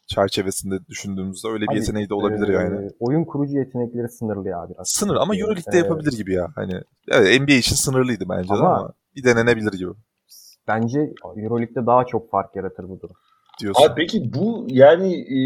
çerçevesinde düşündüğümüzde öyle bir Abi, yeteneği de olabilir Ee, yani. Oyun kurucu yetenekleri sınırlı ya biraz. Sınır ama Ee, Euroleague'de e, yapabilir gibi ya. Hani evet, NBA için sınırlıydı bence de Ama- ama bir denenebilir gibi Bence Euroleague'de daha çok fark yaratır bu durum. Diyorsun. Abi peki bu yani e,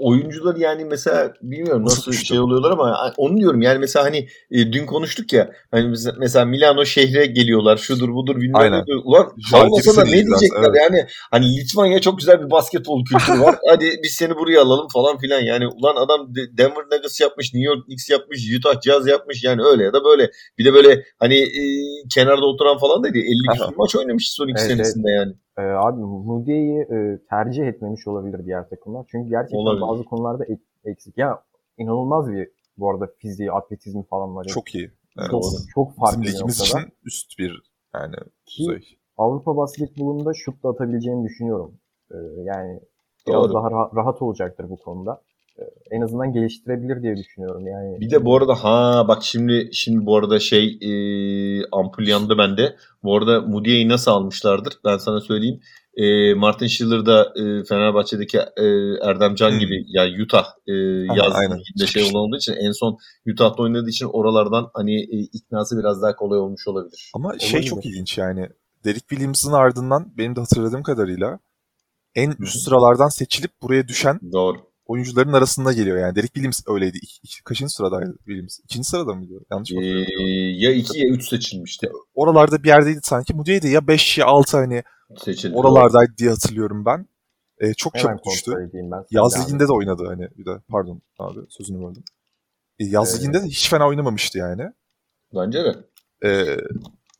oyuncular yani mesela bilmiyorum Nasıl düştü? şey oluyorlar ama onu diyorum yani mesela hani e, dün konuştuk ya hani mesela- Milano şehre geliyorlar şudur budur bilmem Aynen. ne. Ulan kalmasa da ne diyecekler evet. yani hani Litvanya çok güzel bir basketbol kültürü var hadi biz seni buraya alalım falan filan yani ulan adam De- Denver Nuggets yapmış New York Knicks yapmış Utah Jazz yapmış yani öyle ya da böyle bir de böyle hani e, kenarda oturan falan dedi 50 Aha. küsur maç oynamış son iki Evet, senesinde yani. Ee, abi Moody'yi e, tercih etmemiş olabilir diğer takımlar. Çünkü gerçekten Olabilir. bazı konularda ek- eksik. Ya inanılmaz bir bu arada fiziği, atletizmi falan var. ya. Çok iyi. Evet. çok, farklı Bizim ligimiz için üst bir yani Ki düzey. Avrupa basketbolunda şut da atabileceğini düşünüyorum. Ee, yani biraz Doğru. daha rahat, rahat olacaktır bu konuda. En azından geliştirebilir diye düşünüyorum. Yani Bir de bu arada ha bak şimdi şimdi bu arada şey e, ampul yandı bende. Bu arada Moody'yi nasıl almışlardır ben sana söyleyeyim. E, Martin Schiller da e, Fenerbahçe'deki e, Erdem Can gibi yani Utah e, yaz aynen. liginde şey olan olduğu için en son Utah'ta oynadığı için oralardan hani e, iknası biraz daha kolay olmuş olabilir. Ama şey Olabilir. çok ilginç yani. Derek Williams'ın ardından benim de hatırladığım kadarıyla en üst sıralardan seçilip buraya düşen Doğru. Oyuncuların arasında geliyor yani. Derek Williams öyleydi. İki, iki- kaçıncı sıradaydı Williams? İkinci sırada mıydı? Yanlış mı E, hatırlıyorum? ya 2 ya 3 seçilmişti. Oralarda bir yerdeydi sanki. Mudiay de ya 5 ya 6 hani Seçildi. oralardaydı diye hatırlıyorum ben. Ee, çok hemen çabuk düştü. ben. Yaz Yani. liginde de oynadı hani bir de. Pardon abi sözünü böldüm. Ee, yaz Ee, liginde de hiç fena oynamamıştı yani. Bence de. Ee,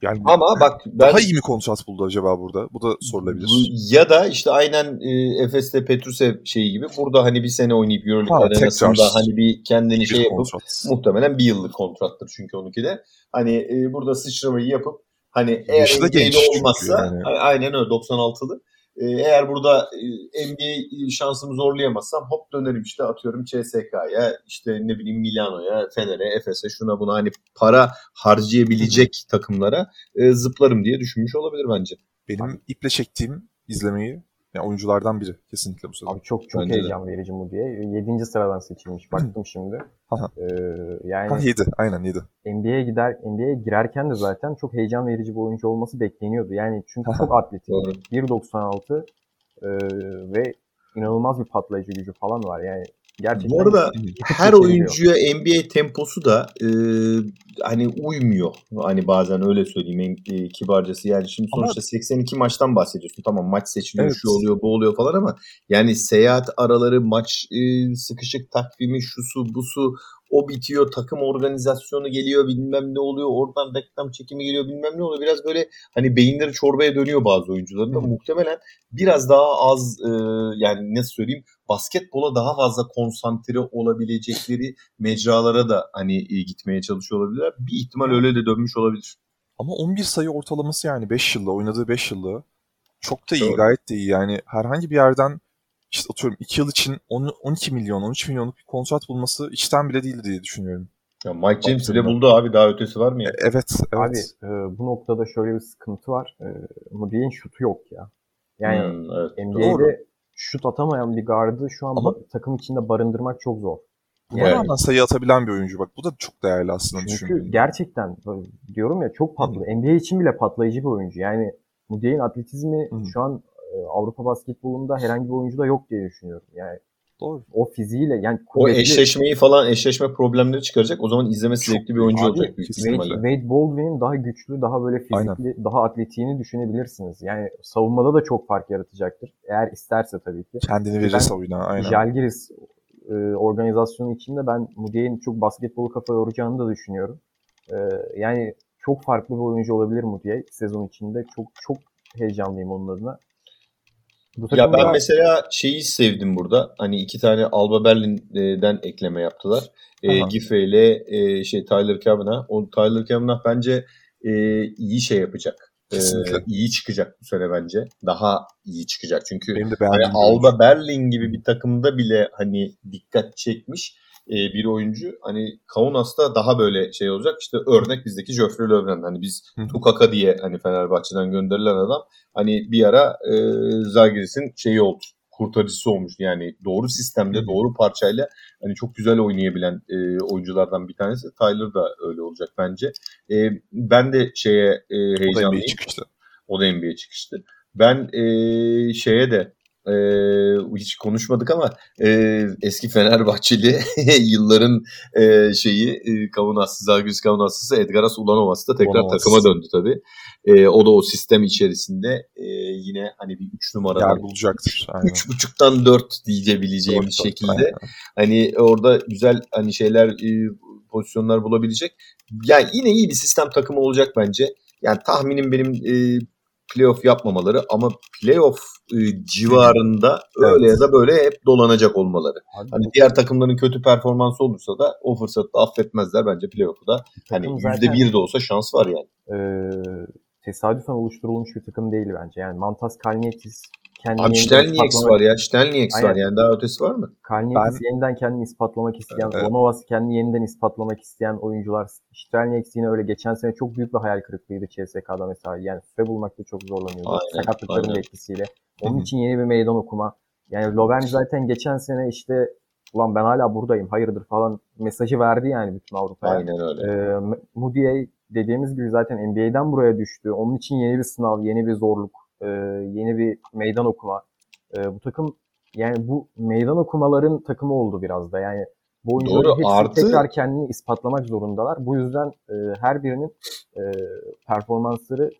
yani Ama bak ben daha iyi mi kontrat buldu acaba burada? Bu da sorulabilir. Ya da işte aynen e, Efes'te Petrusev şeyi gibi burada hani bir sene oynayıp Euroleague Ha, arenasında tekrar. hani bir kendini Bir şey yapıp kontrat. muhtemelen bir yıllık kontrattır çünkü onunki de. Hani e, burada sıçramayı yapıp hani eğer Yaşı da genç olmazsa yani. aynen öyle 96'lı. E, eğer burada e, NBA şansımı zorlayamazsam hop dönerim işte atıyorum CSK'ya işte ne bileyim Milano'ya, Fener'e, Efes'e şuna buna hani para harcayabilecek takımlara e, zıplarım diye düşünmüş olabilir bence. Benim iple çektiğim izlemeyi yani oyunculardan biri kesinlikle bu sezon. Abi çok çok Bence de. heyecan verici bu diye. 7. sıradan seçilmiş. Baktım şimdi. Ee, yani Ha 7 aynen 7. NBA'ye gider NBA'ye girerken de zaten çok heyecan verici bir oyuncu olması bekleniyordu. Yani çünkü çok atletik. Doğru. 1.96 e, ve inanılmaz bir patlayıcı gücü falan var. Yani gerçekten Bu arada her oyuncuya NBA temposu da e, hani uymuyor. Hani bazen öyle söyleyeyim en e, kibarcası. Yani şimdi Ama- sonuçta 82 maçtan bahsediyorsun. Tamam maç seçiliyor, Evet. şu oluyor, bu oluyor falan ama yani seyahat araları, maç e, sıkışık takvimi, şusu, busu o bitiyor, takım organizasyonu geliyor, bilmem ne oluyor, oradan reklam çekimi geliyor, bilmem ne oluyor. Biraz böyle hani beyinleri çorbaya dönüyor bazı oyuncuların da. Muhtemelen biraz daha az e, yani nasıl söyleyeyim basketbola daha fazla konsantre olabilecekleri mecralara da hani e, gitmeye çalışıyor olabilirler. Bir ihtimal öyle de dönmüş olabilir. Ama 11 sayı ortalaması yani 5 yılda oynadığı 5 yılda çok da iyi Doğru. gayet de iyi. Yani herhangi bir yerden işte atıyorum 2 yıl için 10, 12 milyon 13 milyonluk bir kontrat bulması içten bile değil diye düşünüyorum. Ya Mike James bile buldu abi daha ötesi var mı ya? E, Evet evet. Abi e, bu noktada şöyle bir sıkıntı var. E, Moody'nin şutu yok ya. Yani Hmm, evet. NBA'de doğru. şut atamayan bir gardı şu an Ama- takım içinde barındırmak çok zor. Buna Yani- rağmen sayı atabilen bir oyuncu bak. Bu da çok değerli aslında Çünkü gerçekten diyorum ya çok patladı. NBA için bile patlayıcı bir oyuncu. Yani Moody'nin atletizmi Hı. şu an Avrupa basketbolunda herhangi bir oyuncuda yok diye düşünüyorum. Yani Doğru. o fiziğiyle yani O kuvvetli- eşleşmeyi falan eşleşme problemleri çıkaracak. O zaman izlemesi Çok zevkli bir oyuncu Abi, olacak büyük. Wade, ihtimalle. Wade Baldwin'in daha güçlü, daha böyle fizikli, daha atletiğini düşünebilirsiniz. Yani savunmada da çok fark yaratacaktır. Eğer isterse tabii ki. Kendini verirse oyuna aynen. Jalgiris e, organizasyonu içinde ben Moody'nin çok basketbolu kafa yoracağını da düşünüyorum. E, yani çok farklı bir oyuncu olabilir Moody sezon içinde. Çok çok heyecanlıyım onun adına. Bu Ya ben mesela şeyi sevdim burada. Hani iki tane Alba Berlin'den ekleme yaptılar. E, Aha. Giffey ile e, şey Tyler Kavanagh. O Tyler Kavanagh bence e, iyi şey yapacak. E, Kesinlikle. iyi çıkacak bu sene bence. Daha iyi çıkacak. Çünkü hani. Alba Berlin gibi bir takımda bile hani dikkat çekmiş e, bir oyuncu. Hani Kaunas'ta daha böyle şey olacak. İşte örnek bizdeki Joffrey Löwren. Hani biz. Tukaka diye hani Fenerbahçe'den gönderilen adam hani bir ara e, Zalgiris'in şeyi oldu. Kurtarıcısı olmuştu. Yani doğru sistemde, doğru parçayla hani çok güzel oynayabilen e, oyunculardan bir tanesi. Tyler da öyle olacak bence. E, ben de şeye e, O da heyecanlıyım. NBA çıkıştı. O da NBA çıkıştı. Ben e, şeye de e, hiç konuşmadık ama e, eski Fenerbahçeli yılların e, şeyi e, Kavunaslı, Zalgiris Kavunaslısı Edgaras Ulanovas da tekrar Ulanovas. takıma döndü tabii. E, o da o sistem içerisinde e, yine hani bir 3 numaradan Yer bulacaktır. Aynen. üç buçuktan 4 diyebileceğim doğru. şekilde Aynen. hani orada güzel hani şeyler e, pozisyonlar bulabilecek. Yani yine iyi bir sistem takımı olacak bence. Yani tahminim benim e, playoff yapmamaları ama playoff e, civarında öyle Evet. ya da böyle hep dolanacak olmaları. Abi Hani diğer takımların kötü performansı olursa da o fırsatı affetmezler bence playoff'u da. Hani takım yüzde zaten- bir de olsa şans var yani. e, tesadüfen oluşturulmuş bir takım değil bence. Yani Mantas Kalnietis kendini Abi ispatlamak- var ya. Stelnieks var yani daha ötesi var mı? Kalnietis Ben- yeniden kendini ispatlamak isteyen, Evet. Lonovas kendini yeniden ispatlamak isteyen oyuncular. Stelnieks yine öyle geçen sene çok büyük bir hayal kırıklığıydı CSK'da mesela. Yani süre bulmakta çok zorlanıyordu. Aynen, Sakatlıkların aynen. etkisiyle. Onun için yeni bir meydan okuma. Yani Lovren zaten geçen sene işte ulan ben hala buradayım hayırdır falan mesajı verdi yani bütün Avrupa'ya. Aynen öyle. Ee, Moody dediğimiz gibi zaten NBA'den buraya düştü. Onun için yeni bir sınav, yeni bir zorluk, e, yeni bir meydan okuma. E, bu takım yani bu meydan okumaların takımı oldu biraz da. Yani bu oyuncuların Doğru, hepsi artı- tekrar kendini ispatlamak zorundalar. Bu yüzden e, her birinin e, performansları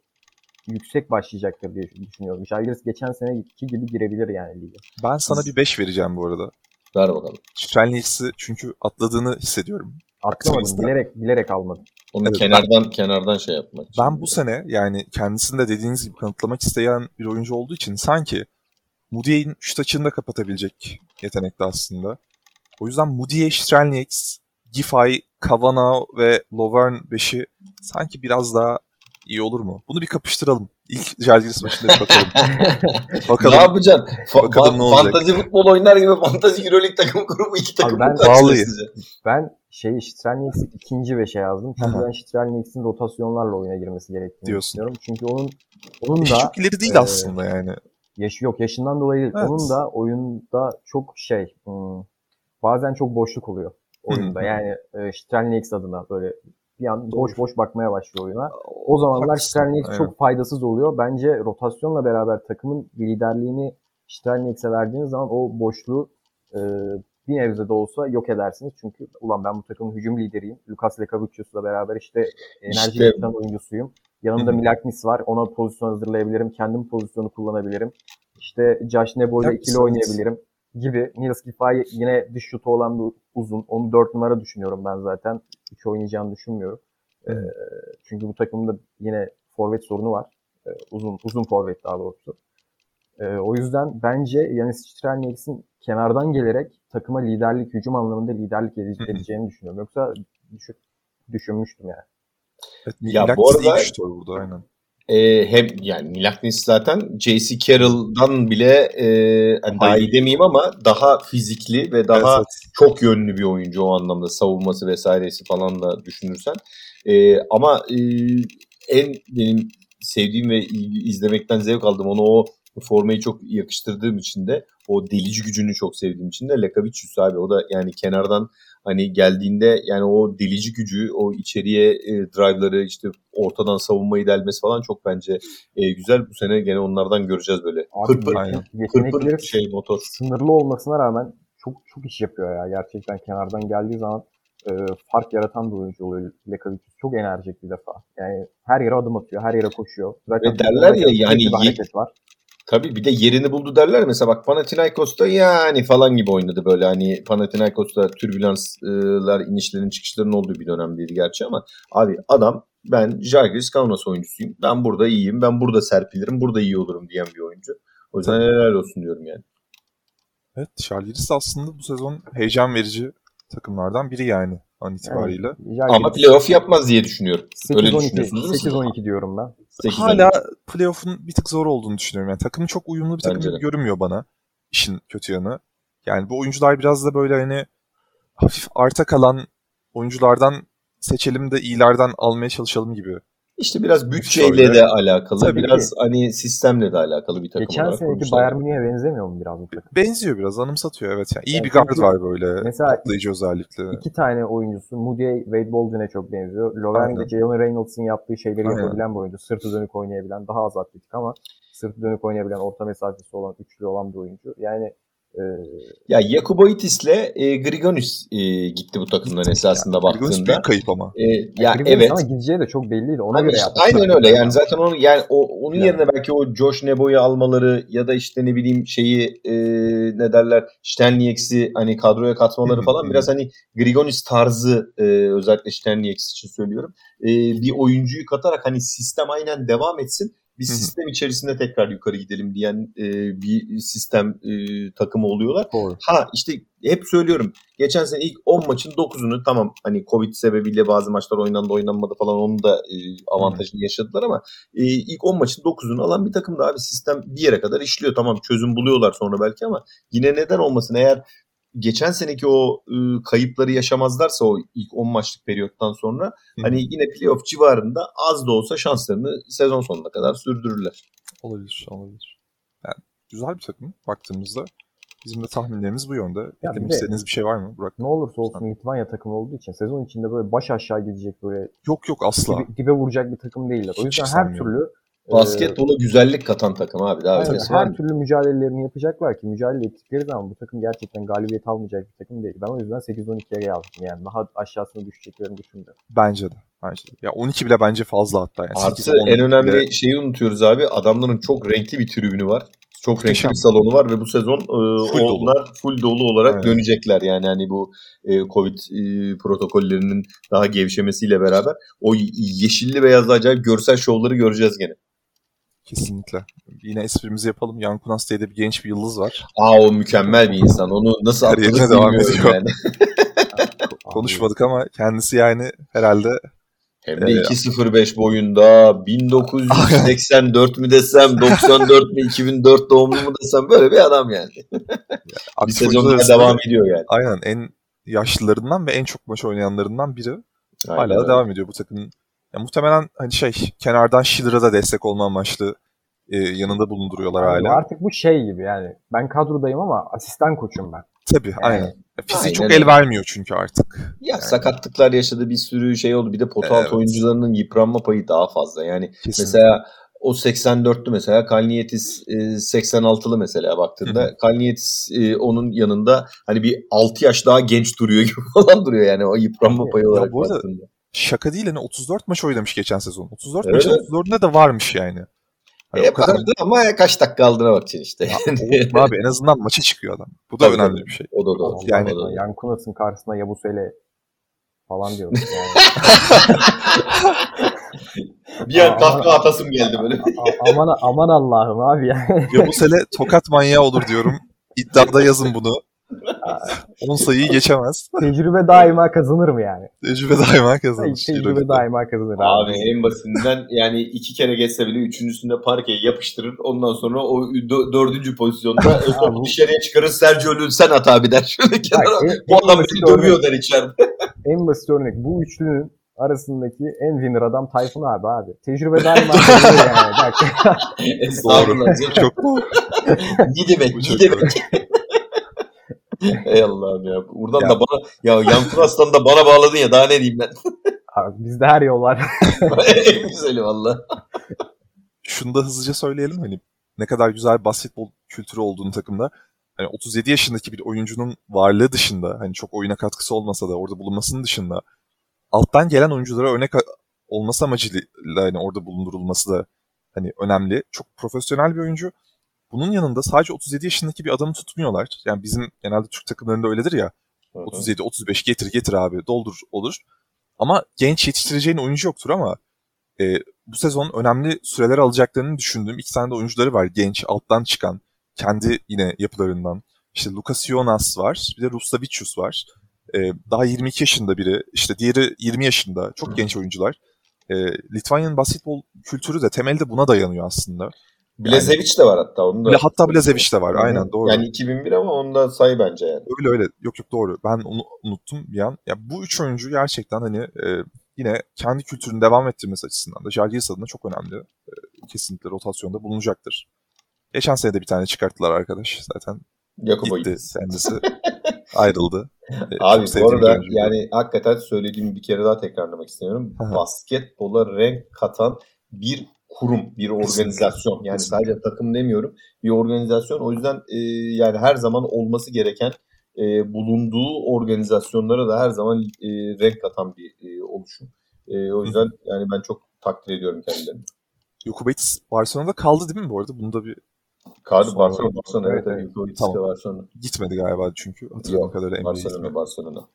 yüksek başlayacaktır diye düşünüyorum. Žalgiris geçen seneki gibi girebilir yani lige. Ben sana bir 5 vereceğim bu arada. Ver bakalım. Strelnicks'i çünkü atladığını hissediyorum. Atlamadım, bilerek bilerek almadım. Onu Evet, kenardan kenardan şey yapmak için. Ben bu sene yani kendisini de dediğiniz gibi kanıtlamak isteyen bir oyuncu olduğu için sanki Moody'nin şut açığını da kapatabilecek yetenekte aslında. O yüzden Moody, Strelnieks, Giffey, Kavanagh ve Lovern 5'i sanki biraz daha iyi olur mu? Bunu bir kapıştıralım ilk Jalgiris maçında bir bakalım. Ne bakalım. yapacaksın? Fa- Bakalım ne olacak? Fantazi futbol oynar gibi fantazi Euroleague takım kurup iki takım ben- Vallahi. Ben şey Strelniks'i ikinci beşe yazdım. Çünkü ben Strelniks'in rotasyonlarla oyuna girmesi gerektiğini Diyorsun. düşünüyorum. Çünkü onun onun Yaşı da çok ileri değil e, aslında yani. yaşı yok yaşından dolayı değil. Evet. Onun da oyunda çok şey hmm, bazen çok boşluk oluyor oyunda. Hı hı. Yani e, Strelniks adına böyle bir an boş boş bakmaya başlıyor oyuna. O zamanlar aynen. çok faydasız oluyor. Bence rotasyonla beraber takımın liderliğini Strelniks'e verdiğiniz zaman o boşluğu e, bir nebze de olsa yok edersiniz. Çünkü ulan ben bu takımın hücum lideriyim. Lucas Lekavicius'la beraber işte enerji İşte- getiren oyuncusuyum. Yanımda. Milaknis var. Ona pozisyon hazırlayabilirim. Kendim pozisyonu kullanabilirim. İşte Josh Nebo ile ikili oynayabilirim gibi. Nils Giffey yine dış şutu olan bir uzun. Onu 4 numara düşünüyorum ben zaten. 3 oynayacağını düşünmüyorum. Ee, çünkü bu takımda yine forvet sorunu var. Ee, uzun uzun forvet daha doğrusu. Ee, o yüzden bence Yanis Strelniks'in kenardan gelerek takıma liderlik, hücum anlamında liderlik edeceğini düşünüyorum. Yoksa düşün, düşünmüştüm yani. Evet, Ya Milakis bu arada- burada aynen. Ee, hem yani Milaknis zaten J.C. Carroll'dan bile e, hani daha iyi demeyeyim ama daha fizikli ve daha Evet, çok yönlü bir oyuncu o anlamda savunması vesairesi falan da düşünürsen. Ee, ama e, en benim sevdiğim ve izlemekten zevk aldığım onu o formayı çok yakıştırdığım için de o delici gücünü çok sevdiğim için de Lekavicius abi o da yani kenardan hani geldiğinde yani o delici gücü o içeriye e, drive'ları işte ortadan savunmayı delmesi falan çok bence e, güzel. Bu sene gene onlardan göreceğiz böyle. Abi Pır pır, aynen. pır yetenekleri pır şey motor. sınırlı olmasına rağmen çok çok iş yapıyor ya. Gerçekten kenardan geldiği zaman e, fark yaratan bir oyuncu oluyor Lekavicius. Çok enerjik bir defa. Yani her yere adım atıyor, her yere koşuyor. Zaten Ve derler ya, yani ye- var. Tabii bir de yerini buldu derler. Mesela bak Panathinaikos'ta yani falan gibi oynadı böyle. Hani Panathinaikos'ta türbülanslar, inişlerin çıkışların olduğu bir dönemdeydi gerçi ama abi adam ben Žalgiris Kaunas oyuncusuyum. Ben burada iyiyim. Ben burada serpilirim. Burada iyi olurum diyen bir oyuncu. O yüzden helal olsun diyorum yani. Evet, Žalgiris de aslında bu sezon heyecan verici takımlardan biri yani an itibariyle. Yani, Ama playoff yapmaz diye düşünüyorum. Öyle 8-12, düşünüyorsunuz değil mi siz? 8-12 diyorum ben. 8 Hala playoff'un bir tık zor olduğunu düşünüyorum. Yani takım çok uyumlu bir takım Bence görünmüyor bana. İşin kötü yanı. Yani bu oyuncular biraz da böyle hani hafif arta kalan oyunculardan seçelim de iyilerden almaya çalışalım gibi. İşte biraz bütçeyle Şöyle. de alakalı. Tabii biraz hani sistemle de alakalı bir takım Geçen olarak seneki kurmuşlar. Bayern Münih'e benzemiyor mu biraz bu takım? Benziyor biraz, anımsatıyor evet. Yani iyi Yani bir çünkü var böyle. mesela patlayıcı özellikle. İki tane oyuncusu. Moody Wade Baldwin'e çok benziyor. De Jalen Reynolds'ın yaptığı şeyleri Aynen. yapabilen bir oyuncu. Sırtı dönük oynayabilen, daha az atletik ama sırtı dönük oynayabilen, orta mesafesi olan, üçlü olan bir oyuncu. Yani Ya Jakuboitis'le e, Grigonis e, gitti bu takımdan esasında Grigonis baktığında. büyük kayıp ama. E, ya Grigonis evet. ama gideceği de çok belliydi. Ona göre işte aynen öyle yani zaten onu yani o, onun Yani. yerine belki o Josh Nebo'yu almaları ya da işte ne bileyim şeyi e, ne derler Stenliex'i hani kadroya katmaları falan biraz hani Grigonis tarzı e, özellikle Stenliex için söylüyorum. E, bir oyuncuyu katarak hani sistem aynen devam etsin. Bir Hı hı. sistem içerisinde tekrar yukarı gidelim diyen e, bir sistem e, takımı oluyorlar. Doğru. Ha işte hep söylüyorum. Geçen sene ilk 10 maçın 9'unu tamam hani Covid sebebiyle bazı maçlar oynandı oynanmadı falan onun da e, avantajını yaşadılar ama e, ilk 10 maçın 9'unu alan bir takım da abi sistem bir yere kadar işliyor. Tamam çözüm buluyorlar sonra belki ama yine neden olmasın eğer geçen seneki o e, kayıpları yaşamazlarsa o ilk 10 maçlık periyottan sonra Hı. hani yine playoff civarında az da olsa şanslarını sezon sonuna kadar sürdürürler. Olabilir, olabilir. Yani güzel bir takım baktığımızda. Bizim de tahminlerimiz bu yönde. Eklemek bir de- istediğiniz bir şey var mı Burak? Ne olursa olsun Litvanya takımı olduğu için sezon içinde böyle baş aşağı gidecek böyle Yok yok asla. dibe, dibe vuracak bir takım değiller. O yüzden her türlü e, Basketbola güzellik katan takım abi daha Aynen, ötesi var her türlü mücadelelerini yapacaklar ki mücadele ettikleri zaman bu takım gerçekten galibiyet almayacak bir takım değil. Ben o yüzden 8-12'ye yazdım yani daha aşağısına düşeceklerini düşünmüyorum. Bence de. Bence de. Ya 12 bile bence fazla hatta. Yani Artı 8, 10 en önemli bile- şeyi unutuyoruz abi. Adamların çok renkli bir tribünü var. Çok renkli Muhteşem. bir salonu var ve bu sezon e, Full dolu. onlar full dolu olarak Aynen. dönecekler. Yani hani bu e, Covid e, protokollerinin daha gevşemesiyle beraber o yeşilli beyazlı acayip görsel şovları göreceğiz gene. Kesinlikle. Yine esprimizi yapalım. Yankunas diye de bir genç bir yıldız var. Aa o mükemmel bir insan. Onu nasıl Kariyerine atladık devam ediyor. yani. Konuşmadık ama kendisi yani herhalde Hem de Ee, 2.05 boyunda 1984 mü desem 94 mü 2004 doğumlu mu desem böyle bir adam yani. Bir Aktif sezon oyuncular daha arasında devam ediyor yani. Aynen en yaşlılarından ve en çok maç oynayanlarından biri. Aynen Hala da öyle. devam ediyor bu takımın. Ya muhtemelen hani şey kenardan Schiller'a da destek olma amaçlı e, yanında bulunduruyorlar Yani hala. Artık bu şey gibi yani. Ben kadrodayım ama asistan koçum ben. Tabii aynen. Yani, Fiziği aynen çok el vermiyor çünkü artık. Ya Yani. sakatlıklar yaşadı bir sürü şey oldu. Bir de pot Evet. oyuncularının yıpranma payı daha fazla. Yani Kesinlikle. mesela o 84'lü mesela Kalniyetis e, 86'lı mesela baktığında Kalniyetis e, onun yanında hani bir 6 yaş daha genç duruyor gibi falan duruyor yani o yıpranma payı Ya olarak bu arada- baktığında. Şaka değil hani 34 maç oynamış geçen sezon. 34 Evet, maçın evet. 34'ünde de varmış yani. Hani E, o kadar vardı ama kaç dakika aldığına bakacaksın işte. Ya, abi en azından maça çıkıyor adam. Bu da Tabii, önemli bir şey. O da doğru. Yani- o da doğru. Yankunas'ın karşısında Yabusele falan diyorum. Yani. Bir an kahkaha atasım geldi böyle. Aman aman Allah'ım abi ya. Ya bu sene tokat manyağı olur diyorum. İddiada yazın bunu. 10 sayıyı geçemez. Tecrübe daima kazanır mı yani? Tecrübe daima kazanır. Tecrübe daima kazanır abi. Abi en basitinden yani iki kere geçse bile üçüncüsünde parkeyi yapıştırır. Ondan sonra o dö- dördüncü pozisyonda dışarıya çıkarır. Sergio Llull sen at abi der. Şöyle kenara. Bu adam beni dövüyor der içeride. En basit örnek bu üçlünün arasındaki en winner adam Tayfun abi abi. Tecrübe daima kazanır yani. Canım. Çok doğru. Ne demek? Ne demek? Ey Allah'ım ya. Buradan Ya. da bana ya Yankun Aslan da bana bağladın ya daha ne diyeyim ben. abi bizde her yol var. en güzeli valla. Şunu da hızlıca söyleyelim hani ne kadar güzel basketbol kültürü olduğunu takımda. Hani 37 yaşındaki bir oyuncunun varlığı dışında hani çok oyuna katkısı olmasa da orada bulunmasının dışında alttan gelen oyunculara örnek olması amacıyla hani orada bulundurulması da hani önemli. Çok profesyonel bir oyuncu. Bunun yanında sadece 37 yaşındaki bir adamı tutmuyorlar. Yani bizim genelde Türk takımlarında öyledir ya. 37 35 getir getir abi doldur olur. Ama genç yetiştireceğin oyuncu yoktur ama e, bu sezon önemli süreler alacaklarını düşündüğüm iki tane de oyuncuları var. Genç, alttan çıkan, kendi yine yapılarından. İşte Lucas Jonas var, bir de Rustavicius var. E, daha 22 yaşında biri, işte diğeri 20 yaşında. Çok genç oyuncular. E, Litvanya'nın basketbol kültürü de temelde buna dayanıyor aslında. Blazevic de var hatta. Onu da Bile hatta Blazevic de var, aynen doğru. Yani 2001 ama onu da say bence yani. Öyle öyle. Yok yok doğru. Ben onu unuttum bir an. Ya bu üç oyuncu gerçekten hani e, yine kendi kültürünü devam ettirmesi açısından da Jalgiris adına çok önemli. E, kesinlikle rotasyonda bulunacaktır. Geçen sene de bir tane çıkarttılar arkadaş zaten. Jakobo Gitti kendisi. Ayrıldı. E, Abi bu arada yani hakikaten söylediğimi bir kere daha tekrarlamak istiyorum. Basketbola renk katan bir kurum, bir organizasyon. Yani sadece takım demiyorum. Bir organizasyon. O yüzden e, yani her zaman olması gereken e, bulunduğu organizasyonlara da her zaman e, renk katan bir e, oluşum. E, o yüzden yani ben çok takdir ediyorum kendilerini. Jokubaitis Barcelona'da kaldı değil mi bu arada? Bunda bir Kardı Sonra- Barcelona, Barcelona evet, Evet, evet. Tamam. Barcelona. gitmedi galiba çünkü hatırladığım kadarıyla NBA'ye Barcelona. Barcelona.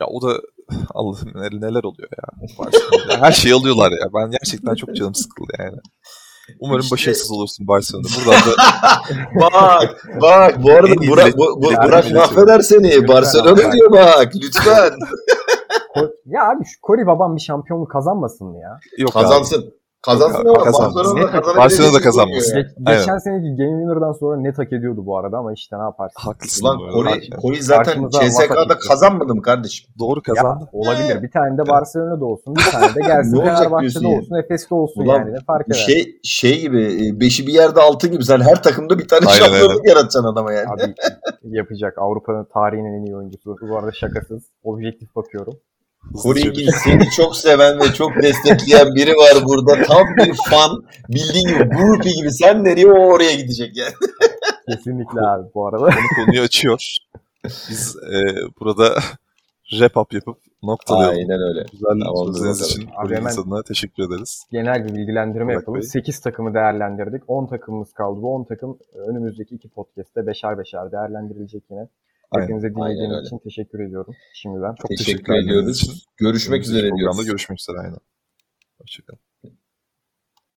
Ya o da Allah'ım neler, oluyor ya. Barcelona'da. Her şeyi alıyorlar ya. Ben gerçekten çok canım sıkıldı yani. Umarım İşte- başarısız olursun Barcelona. Buradan da bak bak bu arada En Burak, bu, bu, Burak mahveder seni. Barcelona diyor bak lütfen. Ko- ya abi şu Cory babam bir şampiyonluk kazanmasın mı ya? yok abi. Kazansın. Ama kazanmasın. Barcelona Net- kazanabilecek Barcelona da bir kazanmasın. oynuyor Ge- Aynen. geçen seneki Game Winner'dan sonra net hak ediyordu bu arada ama işte ne yaparsın? Haklısın. Ulan. Kori. Kori zaten CSK'da kazanmadı mı kardeşim? Doğru Ya, kazandı. olabilir. Bir tane de Barcelona'da olsun, bir tane de gelsin Ne olacak Fenerbahçe'de diyorsun yani? olsun, Efes'te olsun Ulan yani. Ne fark eder? Şey şey gibi e, beşi bir yerde altı gibi sen her takımda bir tane şampiyonluk yaratacaksın adama yani. Abi yapacak. Avrupa'nın tarihinin en iyi oyuncusu. Bu arada şakasız. Objektif bakıyorum. Kori Hızlıca İlgin seni çok seven ve çok destekleyen biri var burada. Tam bir fan. Bildiğin gibi groupie gibi. Sen nereye o oraya gidecek yani. Kesinlikle abi bu arada. Konu konuyu açıyor. Biz e, burada wrap up yapıp noktalayalım. Aynen öyle. Güzel Tamamdır sözleriniz için Abi hemen- adına teşekkür ederiz. Genel bir bilgilendirme Burak yapalım. Bey. 8 takımı değerlendirdik. 10 takımımız kaldı. Bu 10 takım önümüzdeki iki podcast'te beşer beşer değerlendirilecek yine. Hepinize dinlediğiniz için teşekkür ediyorum şimdiden. Çok Teşekkür teşekkürler ediyoruz. Görüşmek üzere programda diyoruz. görüşmek üzere aynen. Hoşçakalın.